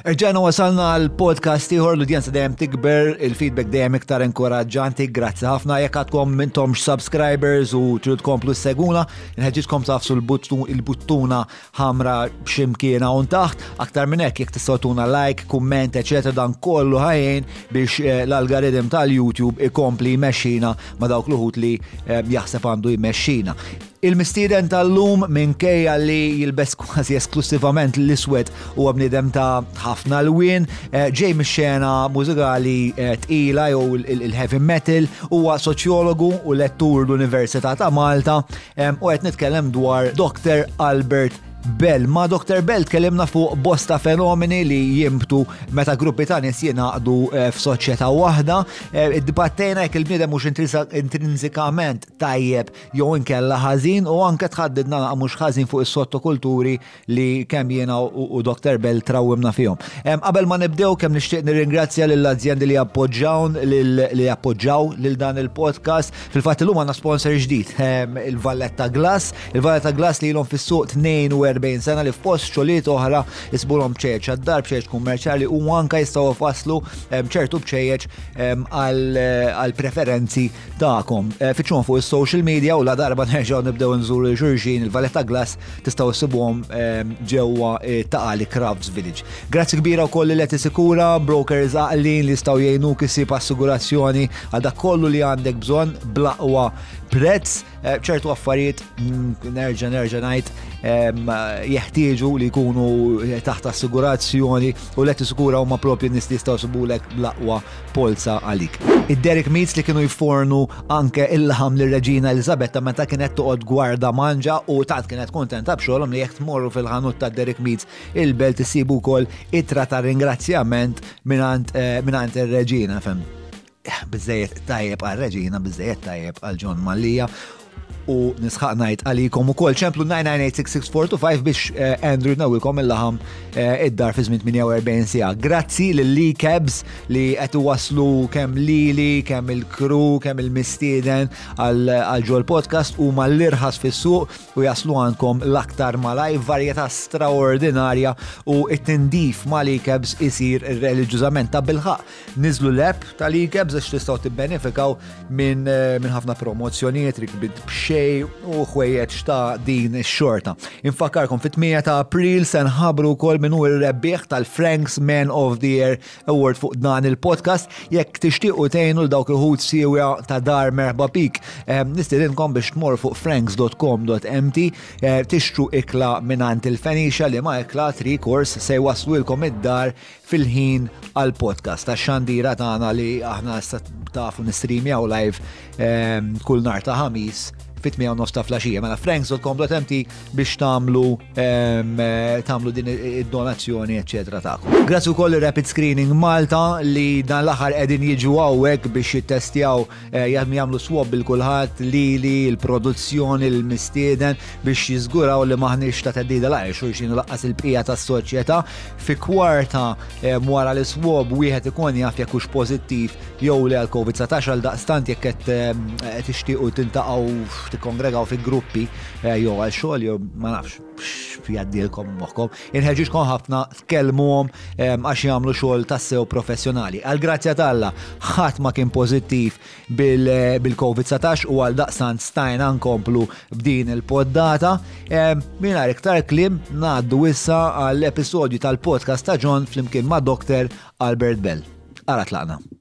Erġajna wasalna għal podcast ieħor l-udjenza dejjem tikber, il-feedback dejjem iktar inkoraġġanti, grazzi ħafna jekk għadkom mintom subscribers u trid tkomplu seguna, nħeġġitkom tafsu l-buttuna ħamra ximkiena un taħt, aktar minn hekk jekk tistgħu like, kumment, eċetera dan kollu ħajjin biex eh, l-algoritm tal-YouTube ikompli jmexxina ma dawk l-uħut li eh, jaħseb għandu jmexxina. Il-mistieden tal-lum minkejja li jilbes kważi esklussivament l-iswed huwa bniedem ta' ħafna lwien, eh, ġej mix-xena mużikali eh, tqila jew il-heavy metal, huwa soċjologu u lettur l-Università ta' Malta eh, u qed nitkellem dwar Dr. Albert Bell. Ma Dr. Bell tkellimna fuq bosta fenomeni li jimbtu meta gruppi ta' nis jinaqdu eh, f'soċjetà waħda. Eh, Dibattejna jekk il-bniedem mhux intrinsikament tajjeb jew inkella ħażin u anke tħaddidna naqa' mhux ħażin fuq is-sottokulturi li kemm jiena u Dr. Bell trawwimna fihom. Qabel ma nibdew kemm nixtieq nirringrazzja lill azjendi li appoġġawn li appoġġaw lil dan il-podcast. Fil-fatt illum għandna sponsor ġdid, il-Valletta Glass. Il-Valletta Glass li ilhom fis-suq 42 sena li f'post xogħliet oħra isbulhom bċejjeġ għad-dar, bċejjeġ kummerċjali u anke jistgħu faslu ċertu bċejjeġ għal preferenzi tagħkom. Eh, Fiċċuhom fuq is-social media u la darba nerġgħu nibdew nżur xulxin il-Valletta Glass tistgħu ssibhom eh, ġewwa eh, Taqali Crafts Village. Grazzi kbira wkoll li qed sikura brokers għaqlin li jistgħu jgħinuk isib assigurazzjoni għal dak kollu li għandek bżonn blaqwa prezz ċertu affarijiet mm, nerġa' nerġa' ngħid jeħtieġu li jkunu taħt assigurazzjoni u l-qed isikura huma propju nies li jistgħu sibulek blaqwa polza għalik. Id-dairy meats li kienu jfornu anke il-laħam lir-Reġina Eliżabetta meta kienet toqgħod gwarda manġa u tant kienet kuntenta b'xogħolhom li jekk tmorru fil-ħanut tad-dairy meats il-Belt issibu wkoll ittra ta' ringrazzjament mingħand ir-Reġina. Biżżejjed tajjeb għar-Reġina, biżżejjed tajjeb għal John Mallia. u nisħaq najt għalikom u kol ċemplu 9986645 biex eh, Andrew nawilkom il-laħam eh, id-dar fi żmien 48 sija. Grazzi lil-li Cabs li qed waslu kemm lili, kemm il-kru, kemm il-mistieden għal ġol podcast u mal-irħas fis-suq u jaslu għandkom l-aktar malaj varjetà straordinarja u it-tindif ma' li Cabs isir reliġjużament ta' bilħaq Niżlu l-app tal-ICABS għax tistgħu tibbenefikaw minn min ħafna promozzjonijiet rikbit b'xej u ħwejjeġ ta' din ix-xorta. Infakarkom fit-8 ta' April se nħabru wkoll minn hu r-rebbieħ tal-Franks Man of the Year Award fuq dan il-podcast jekk tixtiequ tgħinu l dawk il-ħut siewja ta' dar merħba pik. Eh, Nistidinkom biex tmorru fuq franks.com.mt eh, tixtru ikla minn il-Fenixa li ma ikla tri kors se jwaslulkom id-dar fil-ħin għal podcast ta' xandira tagħna li aħna issa tafu nistreamjaw live ehm, kull nar ta' ħamis fit u nofs ta' flaxija. Mela franks.com.mt biex tamlu ehm, eh, tamlu din id-donazzjoni, eccetera ta' Grazzi wkoll Rapid Screening Malta li dan l-aħħar qegħdin jiġu hawnhekk biex jittestjaw Eh, jgħadmu jagħmlu swab bil kulħadd lili, il-produzzjoni, il-mistieden biex jiżguraw li maħniex ta' teddida la' xulxin laqqas il-bqija tas-soċjetà. Fi kwarta eh, wara li swab wieħed ikun jaf jekk hux pożittiv jew li għal COVID-19 għal daqstant jekk qed eh, tixtiequ tintaqgħu tikkongregaw fi gruppi jew għal xogħol jew ma nafx jgħaddilkom moħħkom. Inħeġġiġkom ħafna tkellmuhom ehm, għax jagħmlu xogħol tassew professjonali. Għal grazzja t'Alla, ħadd ma kien pożittiv eh, bil-COVID-19 u għal daqstant stajna nkomplu b'din il-poddata. Ehm, mingħajr iktar klim ngħaddu issa għall-episodju tal-podcast ta' John flimkien ma' Dr. Albert Bell. Ara tlaqna.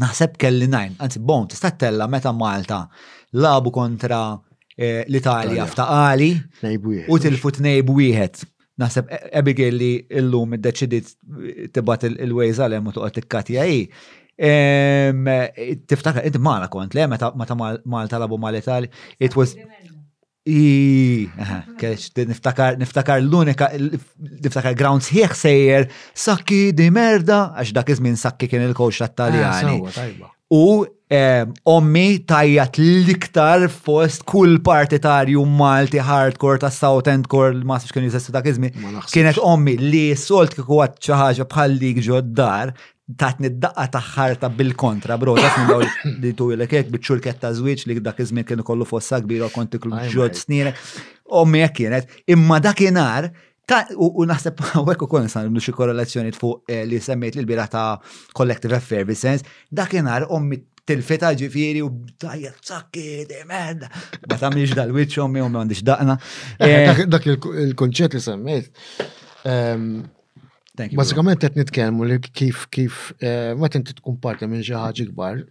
Naħseb kelli najn, anzi bon, tista' tella meta Malta labu kontra eh, l-Italja f'taqali u tilfu tnejb wieħed. Naħseb e- Abigail li illum id-deċidit tibat il-ways għalem u toqgħod tikkatja hi. Tiftakar, id Malta kont, le, meta Malta labu mal-Italja, it was Kex, niftakar, niftakar l-unika, niftakar ground sħiħ sejjer, sakki di merda, għax dak iż-żmien sakki kien il-coach tat-Taljani. Ah, u ommi tajjat l-iktar fost kull partitarju Malti hardcore ta' South End Core ma sibx kien jizestu dak iżmi. Kienet ommi li solt kiku għat ħaġa bħal dik ġoddar tatni d-daqqa ta' ħarta bil-kontra, bro, dak minn dawl li tu jilek jek bieċurket ta' zwiċ li dak iż-żmien kienu kollu fossa kbira kont tiklu ġod snire. Ommi jek kienet, imma dak inar, u naħseb għek u kol nisan xie korrelazzjoni fuq eh, li semmejt li l-bira ta' collective effervescence, dak inar ommi tilfita ġifiri u tajja t-sakki, demed, ma ta' miex dal-wicċ ommi u għandix daqna. Eh, eh, dak il-konċet li semmejt, ehm, Basikament qed nitkellmu li kif kif eh, ma tinti tkun parti minn xi ħaġa kbar,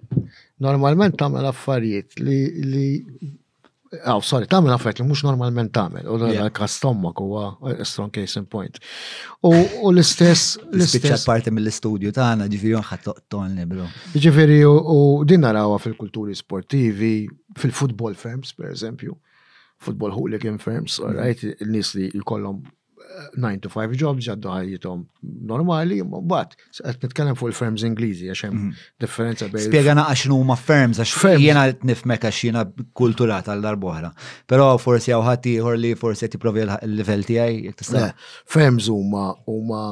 normalment tagħmel affarijiet li li Aw, oh, sorry, tagħmel affarijiet li mhux normalment tagħmel, u l-kas tommak huwa strong case in point. U l-istess. L-istess parti mill-istudju tagħna ġifieri ħadd toqtolni bro. Ġifieri u din narawha fil-kulturi sportivi, fil-football firms, per eżempju, football hooligan firms, all right, il-nies li jkollhom 9 to 5 jobs jaddu ħajjithom normali, mbagħad qed nitkellem fuq il-firms Ingliżi għax hemm mhm. differenza bejn. Spjega naqax huma firms għax jiena nifmek għax jiena kulturat għal darb'oħra. Però forsi hawn ħadd ieħor li forsi qed jipprovi l-livell tiegħi jekk tista'. Firms huma huma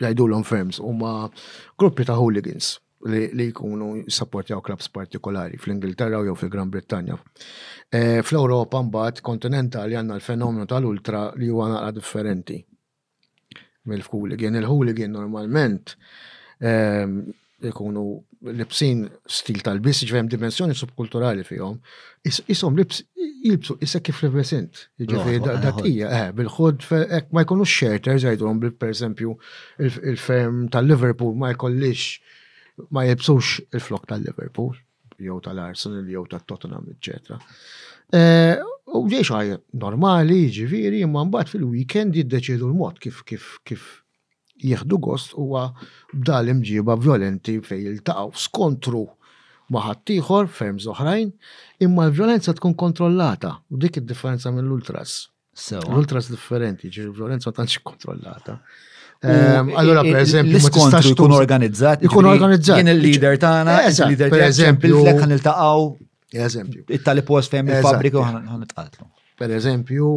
jgħidulhom firms huma gruppi ta' hooligans li jkunu jissaportjaw klabs partikolari fl-Ingilterra jew fil-Gran Brittanja. Eh, Fl-Ewropa mbagħad kontinentali għandna l-fenomenu tal-ultra li huwa naqra differenti mill-hooligan. Il-hooligan normalment ehm, ikunu libsin stil tal-bis, ġvem dimensjoni subkulturali fihom, isom libs jilbsu issa kif represent. Ġvem dattija, eh, bil-ħod, ma jkunu xerter, zajdulom bil per esempio il-ferm tal-Liverpool ma jkollix ma jilbsux il-flok tal-Liverpool, jew tal-Arsenal, jew tal-Tottenham, etc. Eh, u ġiex normali, ġiviri, imma mbagħad fil-weekend jiddeċidu l-mod kif kif kif jieħdu gost huwa b'dan l-imġiba vjolenti fejn jiltaqgħu f'skontru ma' ħaddieħor, ferms oħrajn, imma l-vjolenza tkun kontrollata u dik id-differenza mill-ultras. L-ultras differenti, ġi l-vjolenza ma tantx kontrollata. Ehm, allora, per eżempju, l-iskontru jkun organizzat. Jkun organizzat. Kien il-leader tagħna, il-leader tagħna, bil-flek ħan il-taqaw Eżempju. It-tali post fejn il-fabrika ħan itqatlu. Per eżempju,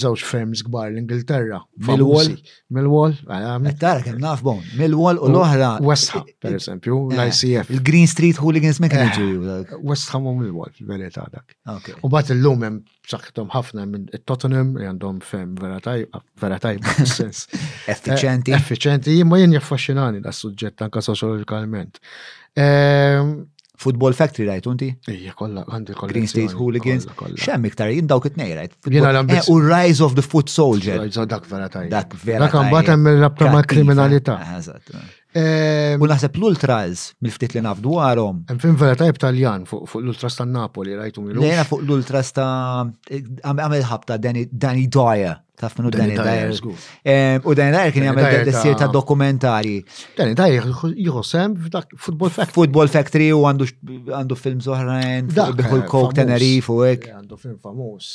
żewġ eh, firms kbar l-Ingilterra. Millwall. Millwall. Eh, Tara kemm naf bon. Millwall u l-oħra. West Ham, per eżempju, eh, l-ICF. Il-Green Street Hooligans Mechanism. West Ham u Millwall, fil-verità dak. U bat il-lum hemm b'saħħithom ħafna minn Tottenham li għandhom fem vera tajba, vera tajba fis-sens. Effiċenti. Eh, effiċenti, imma jien jaffaxxinani da suġġett anka soċjologikalment. Ehm, Football Factory rajt unti? Ija, kolla, għandi kolla. Green State Hooligans. Xem iktar, jien dawk it-nej rajt. Jena l eh, U Rise of the Foot Soldier. Dak vera tajba. Dak vera tajba. Dak għambat hemm il-rabta ma' kriminalità. Eh, Ehm, u naħseb l-ultras, mill-ftit li naf dwarhom. Hemm fin vera tajb Taljan fuq l-ultras ta' Napoli rajtu minn. Lejna fuq l-ultras ta' għamel ħabta Danny Dyer. Taf minnu Danny Dyer. Ehm, u Danny Dyer kien jagħmel dessir ta' dokumentari. Danny Dyer jħossem f'dak Football Factory. Football Factory u għandu film oħrajn, biħu l-Coke Tenerife u hekk. Għandu film famuż.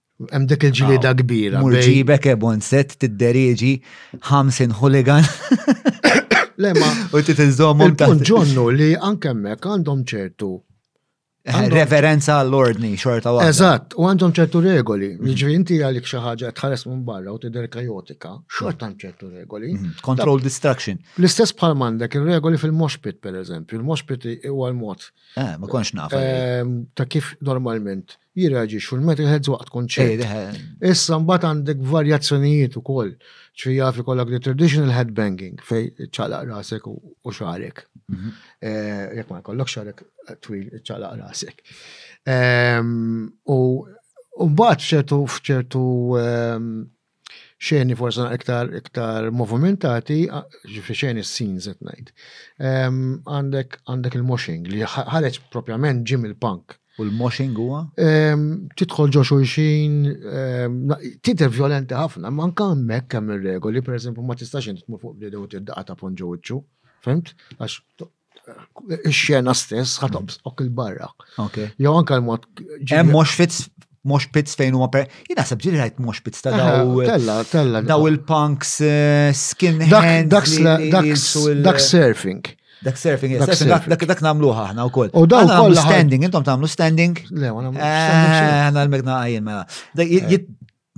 Hemm dik il-ġlieda kbira. Murġibek ebon set tidderieġi 50 hooligan. Lema. U titiżommhom ta' ġonnu li anke hemmhekk għandhom ċertu eh, reverenza għall-ordni xorta waħda. Eżatt, u għandhom ċertu regoli. Mm. Ġifieri inti għalik xi ħaġa tħares minn barra u tidher kajotika, xorta għand ċertu regoli. Mm. Control distraction. L-istess bħal m'għandek ir-regoli fil-moshpit pereżempju. Il-moshpit huwa l-mod. Eh, ma konx naf. Eh, ta' kif normalment jirreaġixxu l-metalheads waqt kunċert. Issa mbagħad għandek varjazzjonijiet ukoll. Ġifi jaf ikollok the traditional headbanging fej ċalaq rasek u xarek. Mhm. Eh, jekk ma jkollok xarek twil ċalaq rasek. Ehm, u mbagħad f'ċertu f'ċertu ehm, xeni forse iktar iktar movimentati, ġifri xeni s-scenes qed ngħid. Għandek għandek il-moshing li ħareġ propjament ġim il-punk. U l-moshing huwa? Tidħol ġo xulxin, tidher violenti ħafna, ma anke hemmhekk hemm ir-regoli, pereżempju ma tistax int tmur fuq bniedem u tiddaqa' ta' ponġo wiċċu, fimt? Għax ix-xena stess ħatob ok il-barra. Okay. Jew anka l-mod. Hemm mhux fitz mhux pits fejn huma per. Jien naħseb ġiri rajt mhux pits ta' daw. Tella, tella. Daw il-punks eh, skin hand. Dak surfing. Dak surfing, dak namluħa ħna u koll. U daw koll. Standing, intom tamlu standing. Le, għana eh, l-megna għajin mela. Eh.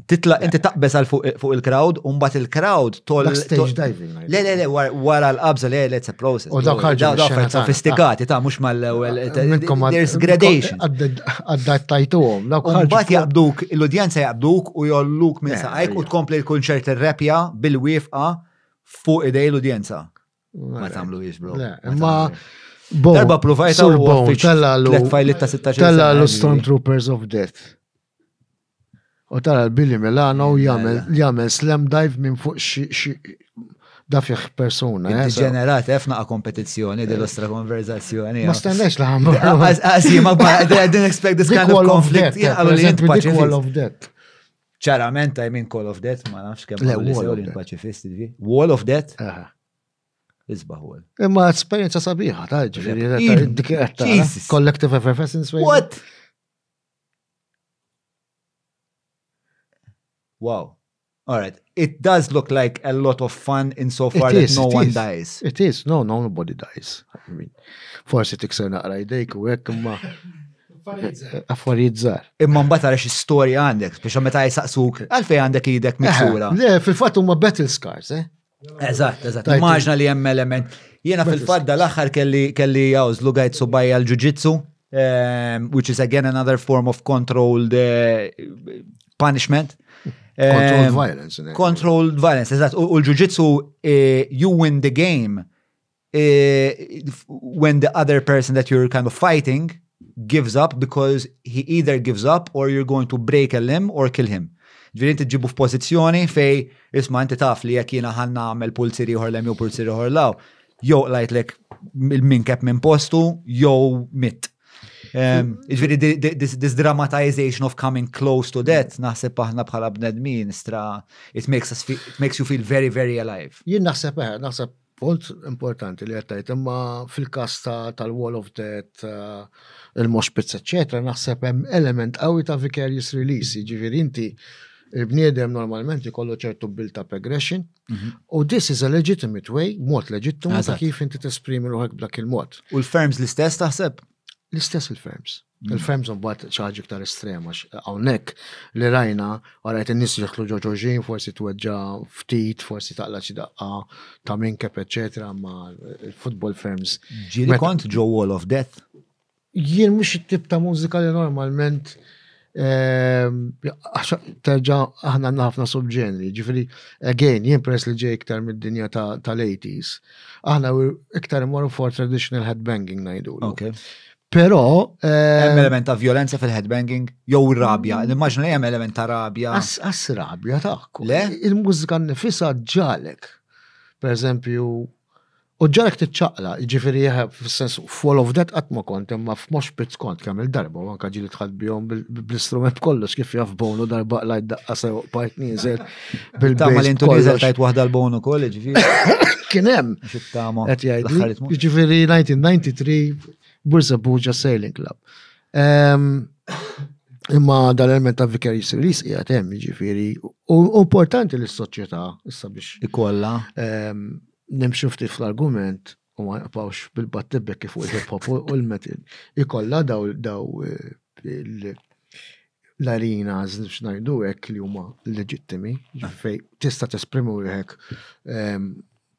titla inti taqbeż għal fuq il-crowd, un bat il-crowd tol. Stage diving. Le, le, le, wara l-qabza, le, le, it's a process. U dawk ħarġu. Dawk sofistikati, ta' mux mal-ewel. There's gradation. Għaddat tajtu għom. Un bat jaqbduk, l-udjenza jaqbduk u jolluk minn saqajk u tkompli l-kunċert il-repja bil-wifqa fuq idej l-udjenza. Ma tamlu jizbro. Ma Darba provajta u għaffiċ. Tella l-Stormtroopers of Death. U tara l-Billy Milano jagħmel mela. slam dive minn fuq xi dafih persuna. Eh, Ġenerat, eh, f'naqa kompetizzjoni dil-ostra eh. konverzazzjoni. Ma stennex li ħamma. Għazzi, ma I didn't expect this kind of conflict. Call of Death. Ċarament, I mean Call of Death, ma nafx kemm l pacifisti ġvi. Wall of Death? Isbaħ għol. Imma esperienza sabiħa, ta' ġifiri, dik Collective Effervescence. What? Wow. All right. It does look like a lot of fun in so far that no one dies. It is. No, no, nobody dies. I mean, forsi tikser naqra jdejk u hekk imma affarijiet Imma mbagħad għaliex istorja għandek biex meta jsaqsuk għalfejn għandek idek miksura. Le, fil-fatt huma battle scars, eh? Eżatt, eżatt. Immaġna li hemm element. Jiena fil-fatt dal-aħħar kelli kelli għawż lugajt subajja l-ġuġitsu, ehm, which is again another form of controlled eh, punishment. Controlled ehm, violence. Controlled violence, eżatt. U l-ġuġitsu eh, you win the game eh, when the other person that you're kind of fighting gives up because he either gives up or you're going to break a limb or kill him. Ġviri inti ġibu f'pożizzjoni fej isma inti taf li jekk jiena ħanna għamel pulziri ieħor lem jew pulziri ieħor law, jew lajtlek minn kep minn postu jew mit. Ehm, ġviri this dramatization of coming close to death naħseb aħna bħala bnedmin stra it makes us feel, it makes you feel very very alive. Jien naħseb eh, naħseb Punt importanti li qed tgħid imma fil-każ tal-Wall of Death, eh, il-Mosh Pits, eċetera, naħseb hemm element qawwi ta' vicarious release, jiġifieri inti il-bniedem normalment ikollu ċertu bill ta' progression mhm. u this is a legitimate way, mod leġittimu ta' kif inti tesprimi ruħek b'dak il-mod. U l-firms l-istess taħseb? L-istess il-ferms. Mm. Il-ferms mbagħad xi ħaġa iktar estrema hawnhekk li rajna għarajt in-nies jidħlu ġo ġoġin, forsi tweġġa ftit, forsi taqla xi daqqa ta' minkep, eċetera, ma il-football ferms. Ġieli kont ġo Wall of Death? Jien mhux it-tip ta' mużika li normalment Terġa aħna għandna ħafna subġenri, ġifiri, again, jien press li ġej iktar mid-dinja tal-80s, aħna iktar imorru for traditional headbanging najdu. Okay. Pero. Hemm element ta' violenza fil-headbanging, jew rabja, mm. l-immaġna li hemm element ta' rabja. As rabja ta' Le? Il-mużika nifisa ġalek. Per eżempju, U ġalek tiċċaqla, ġifiri eh, fil-sens full of that qatt ma kont, imma f'mox pit kont kemm il-darba, u anka ġili tħad bihom bl-istrument kollox kif jaf bonu darba lajt daqqa sew pajt nieżel bil Tama li intu nieżel tajt waħda l-bonu koll, ġifiri. Kien hemm. Qed jgħid. Ġifiri 1993 Bursa Buġa Sailing Club. Imma dan element ta' vicarious release qiegħed hemm jiġifieri u importanti li s-soċjetà issa biex ikollha nimxu ftit fl-argument u ma nqbawx bil-battibek kif fuq il-hip hop u l-metal. Ikollha daw daw eh, l-arena biex ngħidu hekk li huma leġittimi fej tista' tesprimu wieħek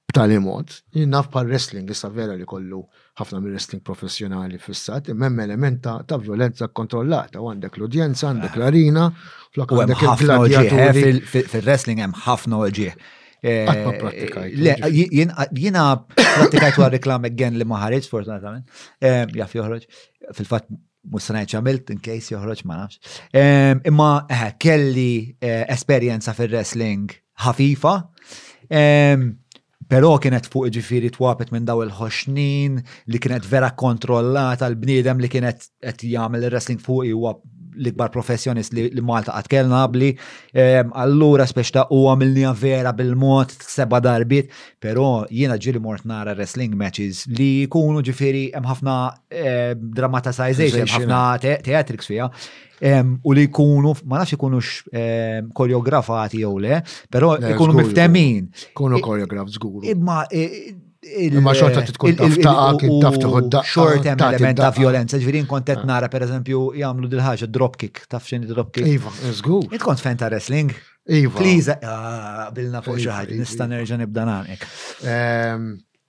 B'tali mod, jien naf bħal wrestling issa vera li kollu ħafna mir-wrestling professjonali fissat, imma hemm element ta' ta' vjolenza kkontrollata u għandek l-udjenza, għandek l-arena, flok U hemm għandek ħafna oġieħ, eh, il-gladjaturi. fil- fil- fil-wrestling hemm ħafna oġieħ. Eh, Qatt ma prattikajt, Le, oġieħ. ji- jien- jiena prattikajt wara reklam again li ma ħareġ, sfortunatament. Eh, Jaf joħroġ. Fil-fatt Mhux se ngħid x'għamilt in case joħroġ ma nafx. Ehm, imma eh, kelli eh, esperjenza fir-wrestling ħafifa. Ehm, Però kienet fuq ġifiri twapet minn daw il-ħoxnin li kienet vera kontrollata l-bniedem li kienet qed jagħmel ir-wrestling fuq huwa l-ikbar professjonist li, li Malta qatt kellna qabli. Ehm, allura speċta u għamilni vera bil-mod seba darbit, però jiena ġili mort nara wrestling matches li jkunu ġifiri hemm ħafna Eh, dramatization, ħafna theatrics fija, u li jkunu, ma nafx ikunu koreografati jew le, pero jkunu miftemin. Kunu koreograf zgur. Imma Imma xorta tkun taf taqa, kien taf tħod daqqa. Xort hemm element ta' violenza, ġifieri nkont qed ah. nara pereżempju jagħmlu dil ħaġa drop kick, taf x'inhi drop kick. Iva, żgur. Int kont fan ta' wrestling. Iva. Please, ah, bilna fuq xi ħaġa, nista' nerġa' nibda nagħmel. Ehm,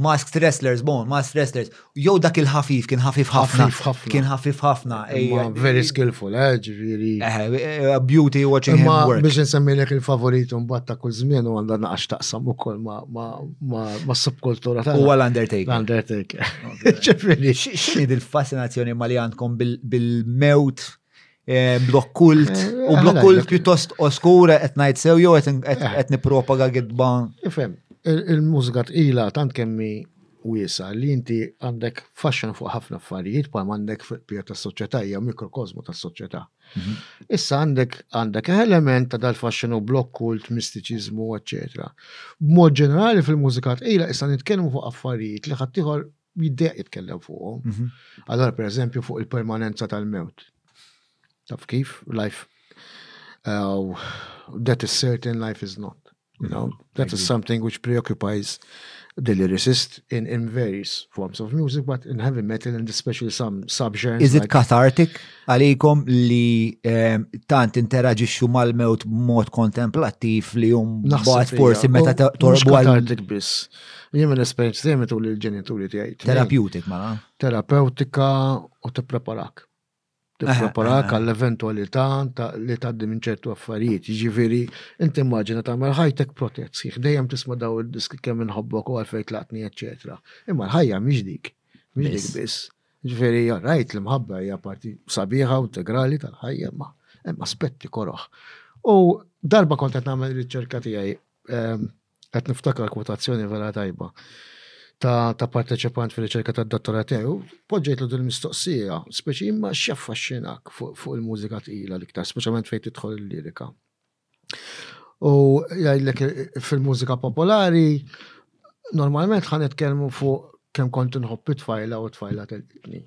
Masked wrestlers, bon, masked wrestlers. Jew dak il-ħafif, kien ħafif ħafna. Kien ħafif ħafna. Very skillful, eh, ġviri. Eh, eh, beauty watching him work. Biex nsemmilek il-favorit un batta kull zmin u għanda naqax taqsam u koll ma subkultura ta' U għal-Undertaker. Undertaker. Ġviri. Xini dil-fascinazzjoni ma li għandkom bil-mewt? Bil Eh, blok kult, eh, u blok kult pjuttost oskura qed ngħid sew jew qed eh. nippropaga gidba. Ifhem, il-mużika tqila tant kemmi wiesa li inti għandek fashion fuq ħafna affarijiet pa għandek fil-pija ta' soċjetà hija mikrokosmu ta' soċjetà. Mhm. Issa għandek għandek element ta' dal-fashion u blok kult, mistiċiżmu, eċetera. B'mod ġenerali fil-mużika tqila issa nitkellmu fuq affarijiet li ħaddieħor jiddeq jitkellem fuqhom. Mhm. Allora per eżempju fuq il-permanenza tal-mewt. Taf kif? Life. Uh, that is certain, life is not. You know, mhm. that is something which preoccupies the lyricist in, in various forms of music, but in heavy metal and especially some subgenres. Is it like... cathartic għalikom li um, tant interaġixxu mal-mewt mod kontemplattiv li jum bat forsi meta torbu għal. Cathartic biss. Jien minn esperjenza tiegħi metu li l-ġenituri tiegħi. Therapeutic mala. Terapeutika u tippreparak. Tippreparak għall-eventualità li tgħaddi minn ċertu affarijiet. Jiġifieri, inti immaġina tagħmel ħajtek protett sħiħ, dejjem tisma' daw id-diski kemm inħobbok u għalfejn tlaqtni, eċċetera. Imma l-ħajja mhix dik. Mhix dik biss. Ġifieri, rajt li mħabba hija parti sabiħa u integrali tal-ħajja, ma hemm aspetti koroħ. U darba kont qed nagħmel riċerka tiegħi ehm, Qed niftakar kwotazzjoni vera tajba ta', ta parteċipant fir-riċerka tad-dottorat tiegħu, poġġejtlu din mistoqsija, speċi imma x'jaffaxxinak fuq fu il-mużika tqila l-iktar, speċjalment fejn tidħol il-lirika. U jgħidlek fil-mużika popolari, normalment ħan nitkellmu fuq kemm kont inħobb it-tfajla u t-tfajla telqitni.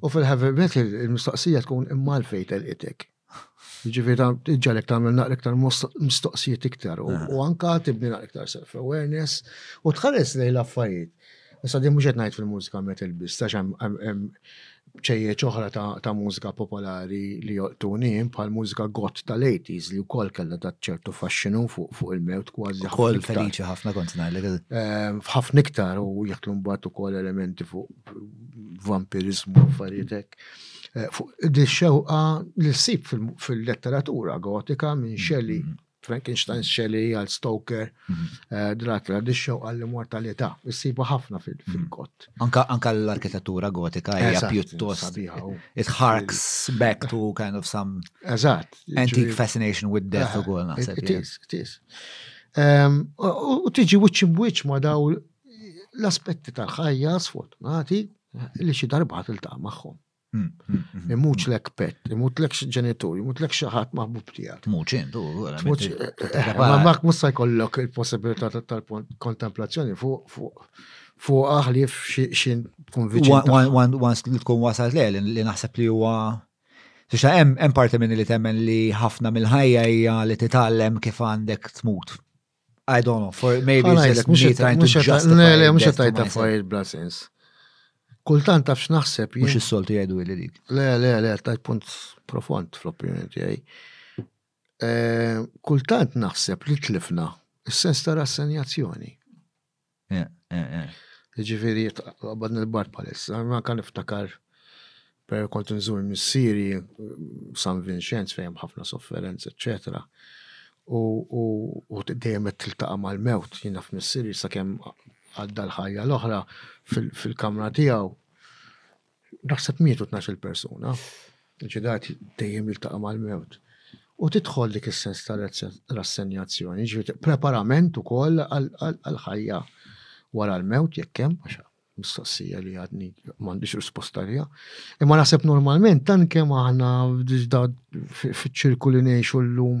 U fil-heavy metal il-mistoqsija tkun imma l-fejn telqitek. Ġifiri, ġalek tamil naqra iktar mistoqsijiet iktar u ah. anka tibni naqra iktar self-awareness u tħares lej l-affarijiet. Issa din mhux qed ngħid fil-mużika metal biss, ta' hemm ċejjeċ oħra ta' mużika popolari li joqtuni bħal mużika gott tal-80s li wkoll kellha ta' ċertu faxxinu fuq il-mewt kważi. Ukoll feliċi ħafna kont ngħidlek. Ehm, ħafna iktar u jaħtlu mbagħad ukoll elementi fuq vampirizmu affarijiet hekk. Fuq di xewqa li ssib fil-letteratura gotika minn Shelley, mm-hmm. Frankenstein Shelley għal Stoker, mm-hmm. eh, Dracula, di xewqa l-immortalità, ssibu ħafna fil-kott. Mm-hmm. Anka l-arkitettura gotika hija pjuttost. It harks back to kind of some antique fascination with death eh, u għol naħseb. It is, it is. Ehm, u tiġi wiċċ imwiċċ ma daw l-aspetti tal-ħajja sfortunati li xi darba ħadd iltaqa' magħhom. Mm, mm, mm, imutlek pet, imutlek ġenitur, imutlek xi ħadd maħbub tiegħek. Mhux intu, ma mak mhux se jkollok il-possibilità tal-kontemplazzjoni fuq fuq aħli xin tkun viċin. Once li tkun wasalt le li naħseb li huwa Tixa hemm parti minni li temmen li ħafna mill-ħajja hija li titgħallem kif għandek tmut. I don't know, for maybe it's just me trying to justify. Le, mux għatajt affarijiet bla sens. Kultant tafx naħseb. Mux is-soltu jgħidu li dik. Le, le, le, tajt punt profond fl-opinjoni tiegħi. Eh, kultant naħseb li tlifna is-sens ta' rassenjazzjoni. Ġifiri, għabad nil-bar palissa, ma kan iftakar per kont nżur missiri San Vincenz fejem ħafna sofferenz, etc. U dejjem qed tiltaqa' mal-mewt, jiena f'missiri sakemm għadda l-ħajja l-oħra fil-kamra tiegħu. Naħseb mietu tnax-il persuna. Ġidat dejjem jiltaqa' mal-mewt. U tidħol dik is-sens ta' rassenjazzjoni, ġifieri preparament ukoll għall-ħajja wara l-mewt jekk hemm għax mistoqsija li għadni m'għandix risposta liha. Imma naħseb normalment tant kemm aħna fiċ-ċirku li ngħixu llum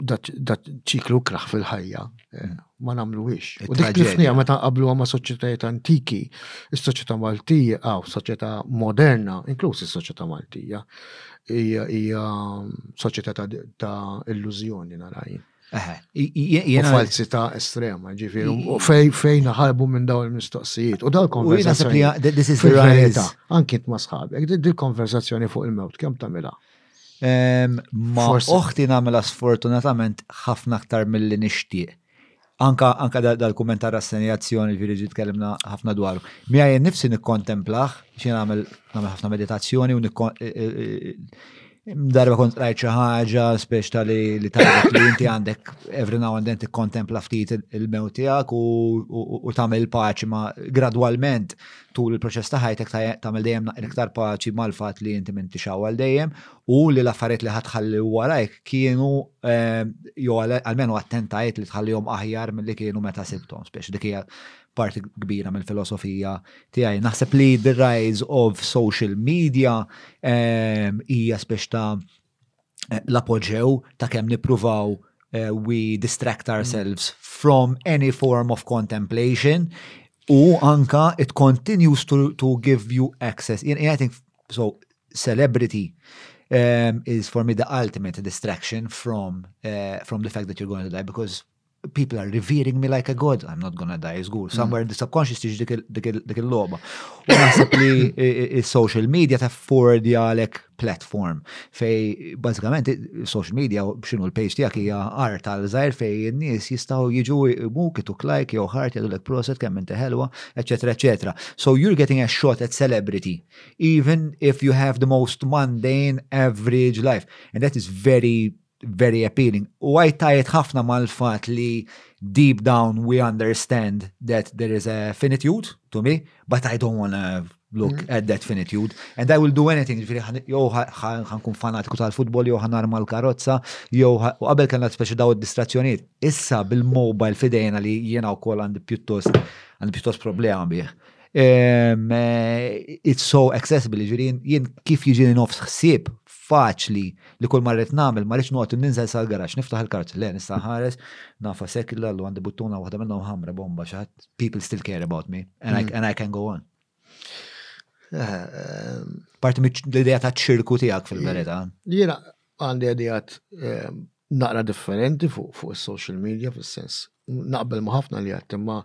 da ċiklu kraħ fil-ħajja mm. ma namluwix. U dik nifnija meta qablu ma' soċjetajiet antiki, is-soċjetà Maltija, għaw, soċjetà moderna, inkluż is-soċjetà Maltija, hija soċjetà ta' illużjoni narajn. U falsità estrema, ġifiri, u fejn ħarbu minn daw il-mistoqsijiet. U daw konversazzjoni. This is the reality. Anki t-masħabek, di konversazzjoni fuq il-mewt, kem tamila? Ma oħti namela sfortunatament ħafna aktar mill-li nishtiq. Anka, anka dal-kumment ta' rassenjazzjoni ġiri ġi tkellimna ħafna dwaru. Mi għajn nifsi nikkontemplaħ, xie namel ħafna meditazzjoni u e- e- e- darba kont rajt xi ħaġa spiex ta' li li tajjeb li inti għandek every now and then tikkontempla ftit il-mew tiegħek u tagħmel paċi ma gradwalment tul il-proċess ta' ħajtek tagħmel dejjem naqra iktar paċi mal-fatt li inti minti xawal dejjem u li l-affarijiet li ħadħalli warajk kienu eh, jew għalmenu attentajt li tħallihom aħjar milli kienu meta sibthom, spiex dik hija parti kbira mill-filosofija tiegħi. Naħseb li the rise of social media eh, hija spiex ta' eh, l-apoġew ta' kemm nippruvaw uh, we distract ourselves from any form of contemplation u anka it continues to, to give you access. I, I think so celebrity um, is for me the ultimate distraction from uh, from the fact that you're going to die because people are revering me like a god, I'm not gonna die, zgur, mm. somewhere in the subconscious tiġi dik il-loba. U naħseb li il-social media ta' forward għalek platform fej, bazzikament, social media, xinu l-page tijak hija art għal zaħir fej n-nis jistaw jiġu mu kitu klajk, jew ħart, jadu l-ek proset, kemm inti ħelwa, etc. etc. So you're getting a shot at celebrity, even if you have the most mundane, average life. And that is very very appealing. U għajt tajet ħafna mal-fat li deep down we understand that there is a finitude to me, but I don't want to look mm. at that finitude. And I will do anything, ġifiri, jow ħankun fanatiku tal-futbol, jow ħan arma l-karozza, jow u qabel kena speċi daw distrazzjoniet. Issa bil-mobile fidejna li jena u kol għandi pjuttost, għandi pjuttost problema bieħ. It's so accessible, ġiri, jien kif jiġi nofs ħsieb faċli li kull marret namel, marriċ nuqot ninżel sal-garax, niftaħ il-kart, le, nista' ħares, nafa sekk l għandu buttuna waħda minna ħamra bomba xaħat, people still care about me, and I, mm. and I can go on. Eh, eh, Parti l-ideja ta' ċirku tijak fil-verita. Jena, Għandi ideat naqra differenti fuq is-social media fis-sens naqbel ma' ħafna li għedt imma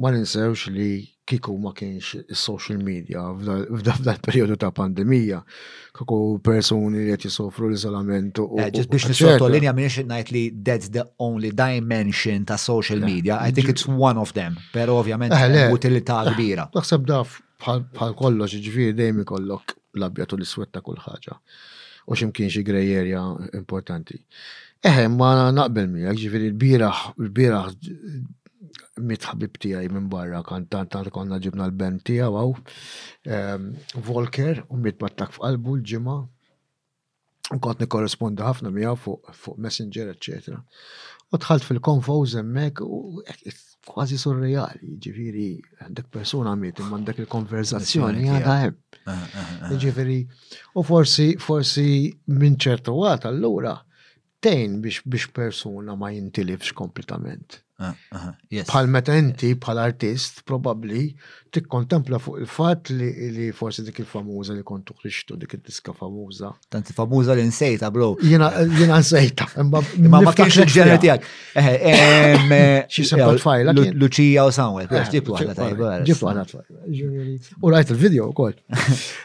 ma ninsewx li kieku ma kienx is-social media f'dal-perjodu ta' pandemija, kieku persuni li qed jisofru l-iżolament u. Eh, ġiet biex nisottolinja m'iniex ngħid li that's the only dimension ta' social media, I think it's one of them, però ovvjament eh, utilità kbira. Naħseb daf bħal kollox ġifieri dejjem ikollok l-abjad u l-iswed ta' kull ħaġa. U ximkien xi grey area importanti. Eħe, ma naqbel miegħek, ġifieri l-bieraħ, l-bieraħ mit ħabib tiegħi minn barra kan tant tant konna ġibna l-band tiegħu għaw. Ehm, Volker u mit mattak f'qalbu l-ġimgħa. Kont nikkorrespondi ħafna miegħu fuq fu Messenger, eċċetera. U tħalt fil-konfo żemmek u kważi surreali, ġifiri, dak persuna għamiet imman dak il-konverzazzjoni għada hemm. Ah, ah, ah. Ġifiri, u forsi, forsi minn ċertu għat allura, tgħin biex biex persuna ma jintilifx kompletament. Ah, bħal meta inti bħal artist probabbli tikkontempla fuq il-fatt li forsi dik il-famuża li kontu ħriġtu dik id-diska famuża. Tant famuża li nsejta bro. Jiena jiena nsejta. Imma ma kienx il-ġener tiegħek. Eh, eh, eh, Xi sempa tfajla. Luċija u Samuel, ġib waħda tajba. Ġib waħda U rajt il-video u koll.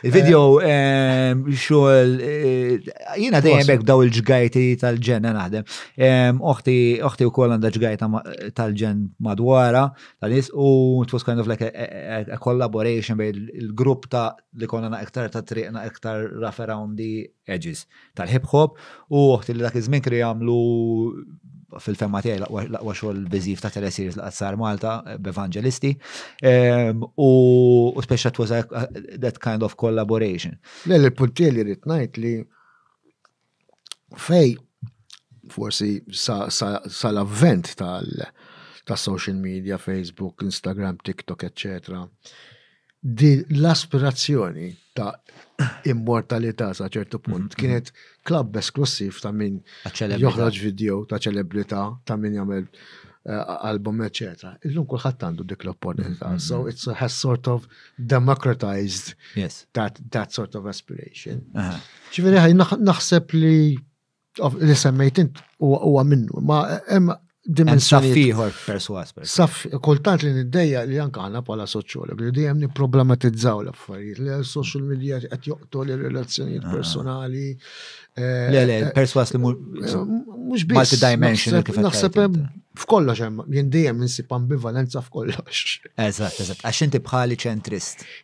Il-video ehm, xogħol eh, jiena dejjem hekk daw il-ġgajti tal-ġen naħdem. Ehm, oħti oħti wkoll għandha ġgajta tal-ġen madwara tal-is u it was kind of like a collaboration bejn il-grupp ta' li konna na iktar ta' triqna iktar rough around the Edges tal-hip hop u oħti li dak iż-żmien kienu jagħmlu fil-fema tiegħi l-aqwa xogħol biżiv ta' teleseries li qatt sar Malta b'Evangelisti ehm, u speċa it was that kind of collaboration. Le li punti li rrid ngħid li fej forsi sa l-avvent tal ta' social media, Facebook, Instagram, TikTok, etc. Din l-aspirazzjoni ta' immortalità sa' ċertu punt kienet klabb esklussiv ta' min joħroġ video ta' ċelebrità, ta' min jagħmel eh, album, eċetera. Illum kulħadd għandu dik l-opportunità. Mm-hmm. So it has sort of democratized yes. that, that sort of aspiration. Ġifieri naħseb li Li semmejt int huwa minnu, ma hemm dimensjoni. Saf ieħor perswas. Saf kultant li niddejja li anke aħna bħala soċjolog li dejjem nipproblematizzaw l-affarijiet li social media qed joqtol ir-relazzjonijiet ah. personali. Eh, le, le, eh, perswas li eh, mhux biss. Multidimensional kif Naħseb f'kollox hemm jien dejjem insib ambivalenza f'kollox. Eżatt, eżatt, għax inti bħali ċentrist.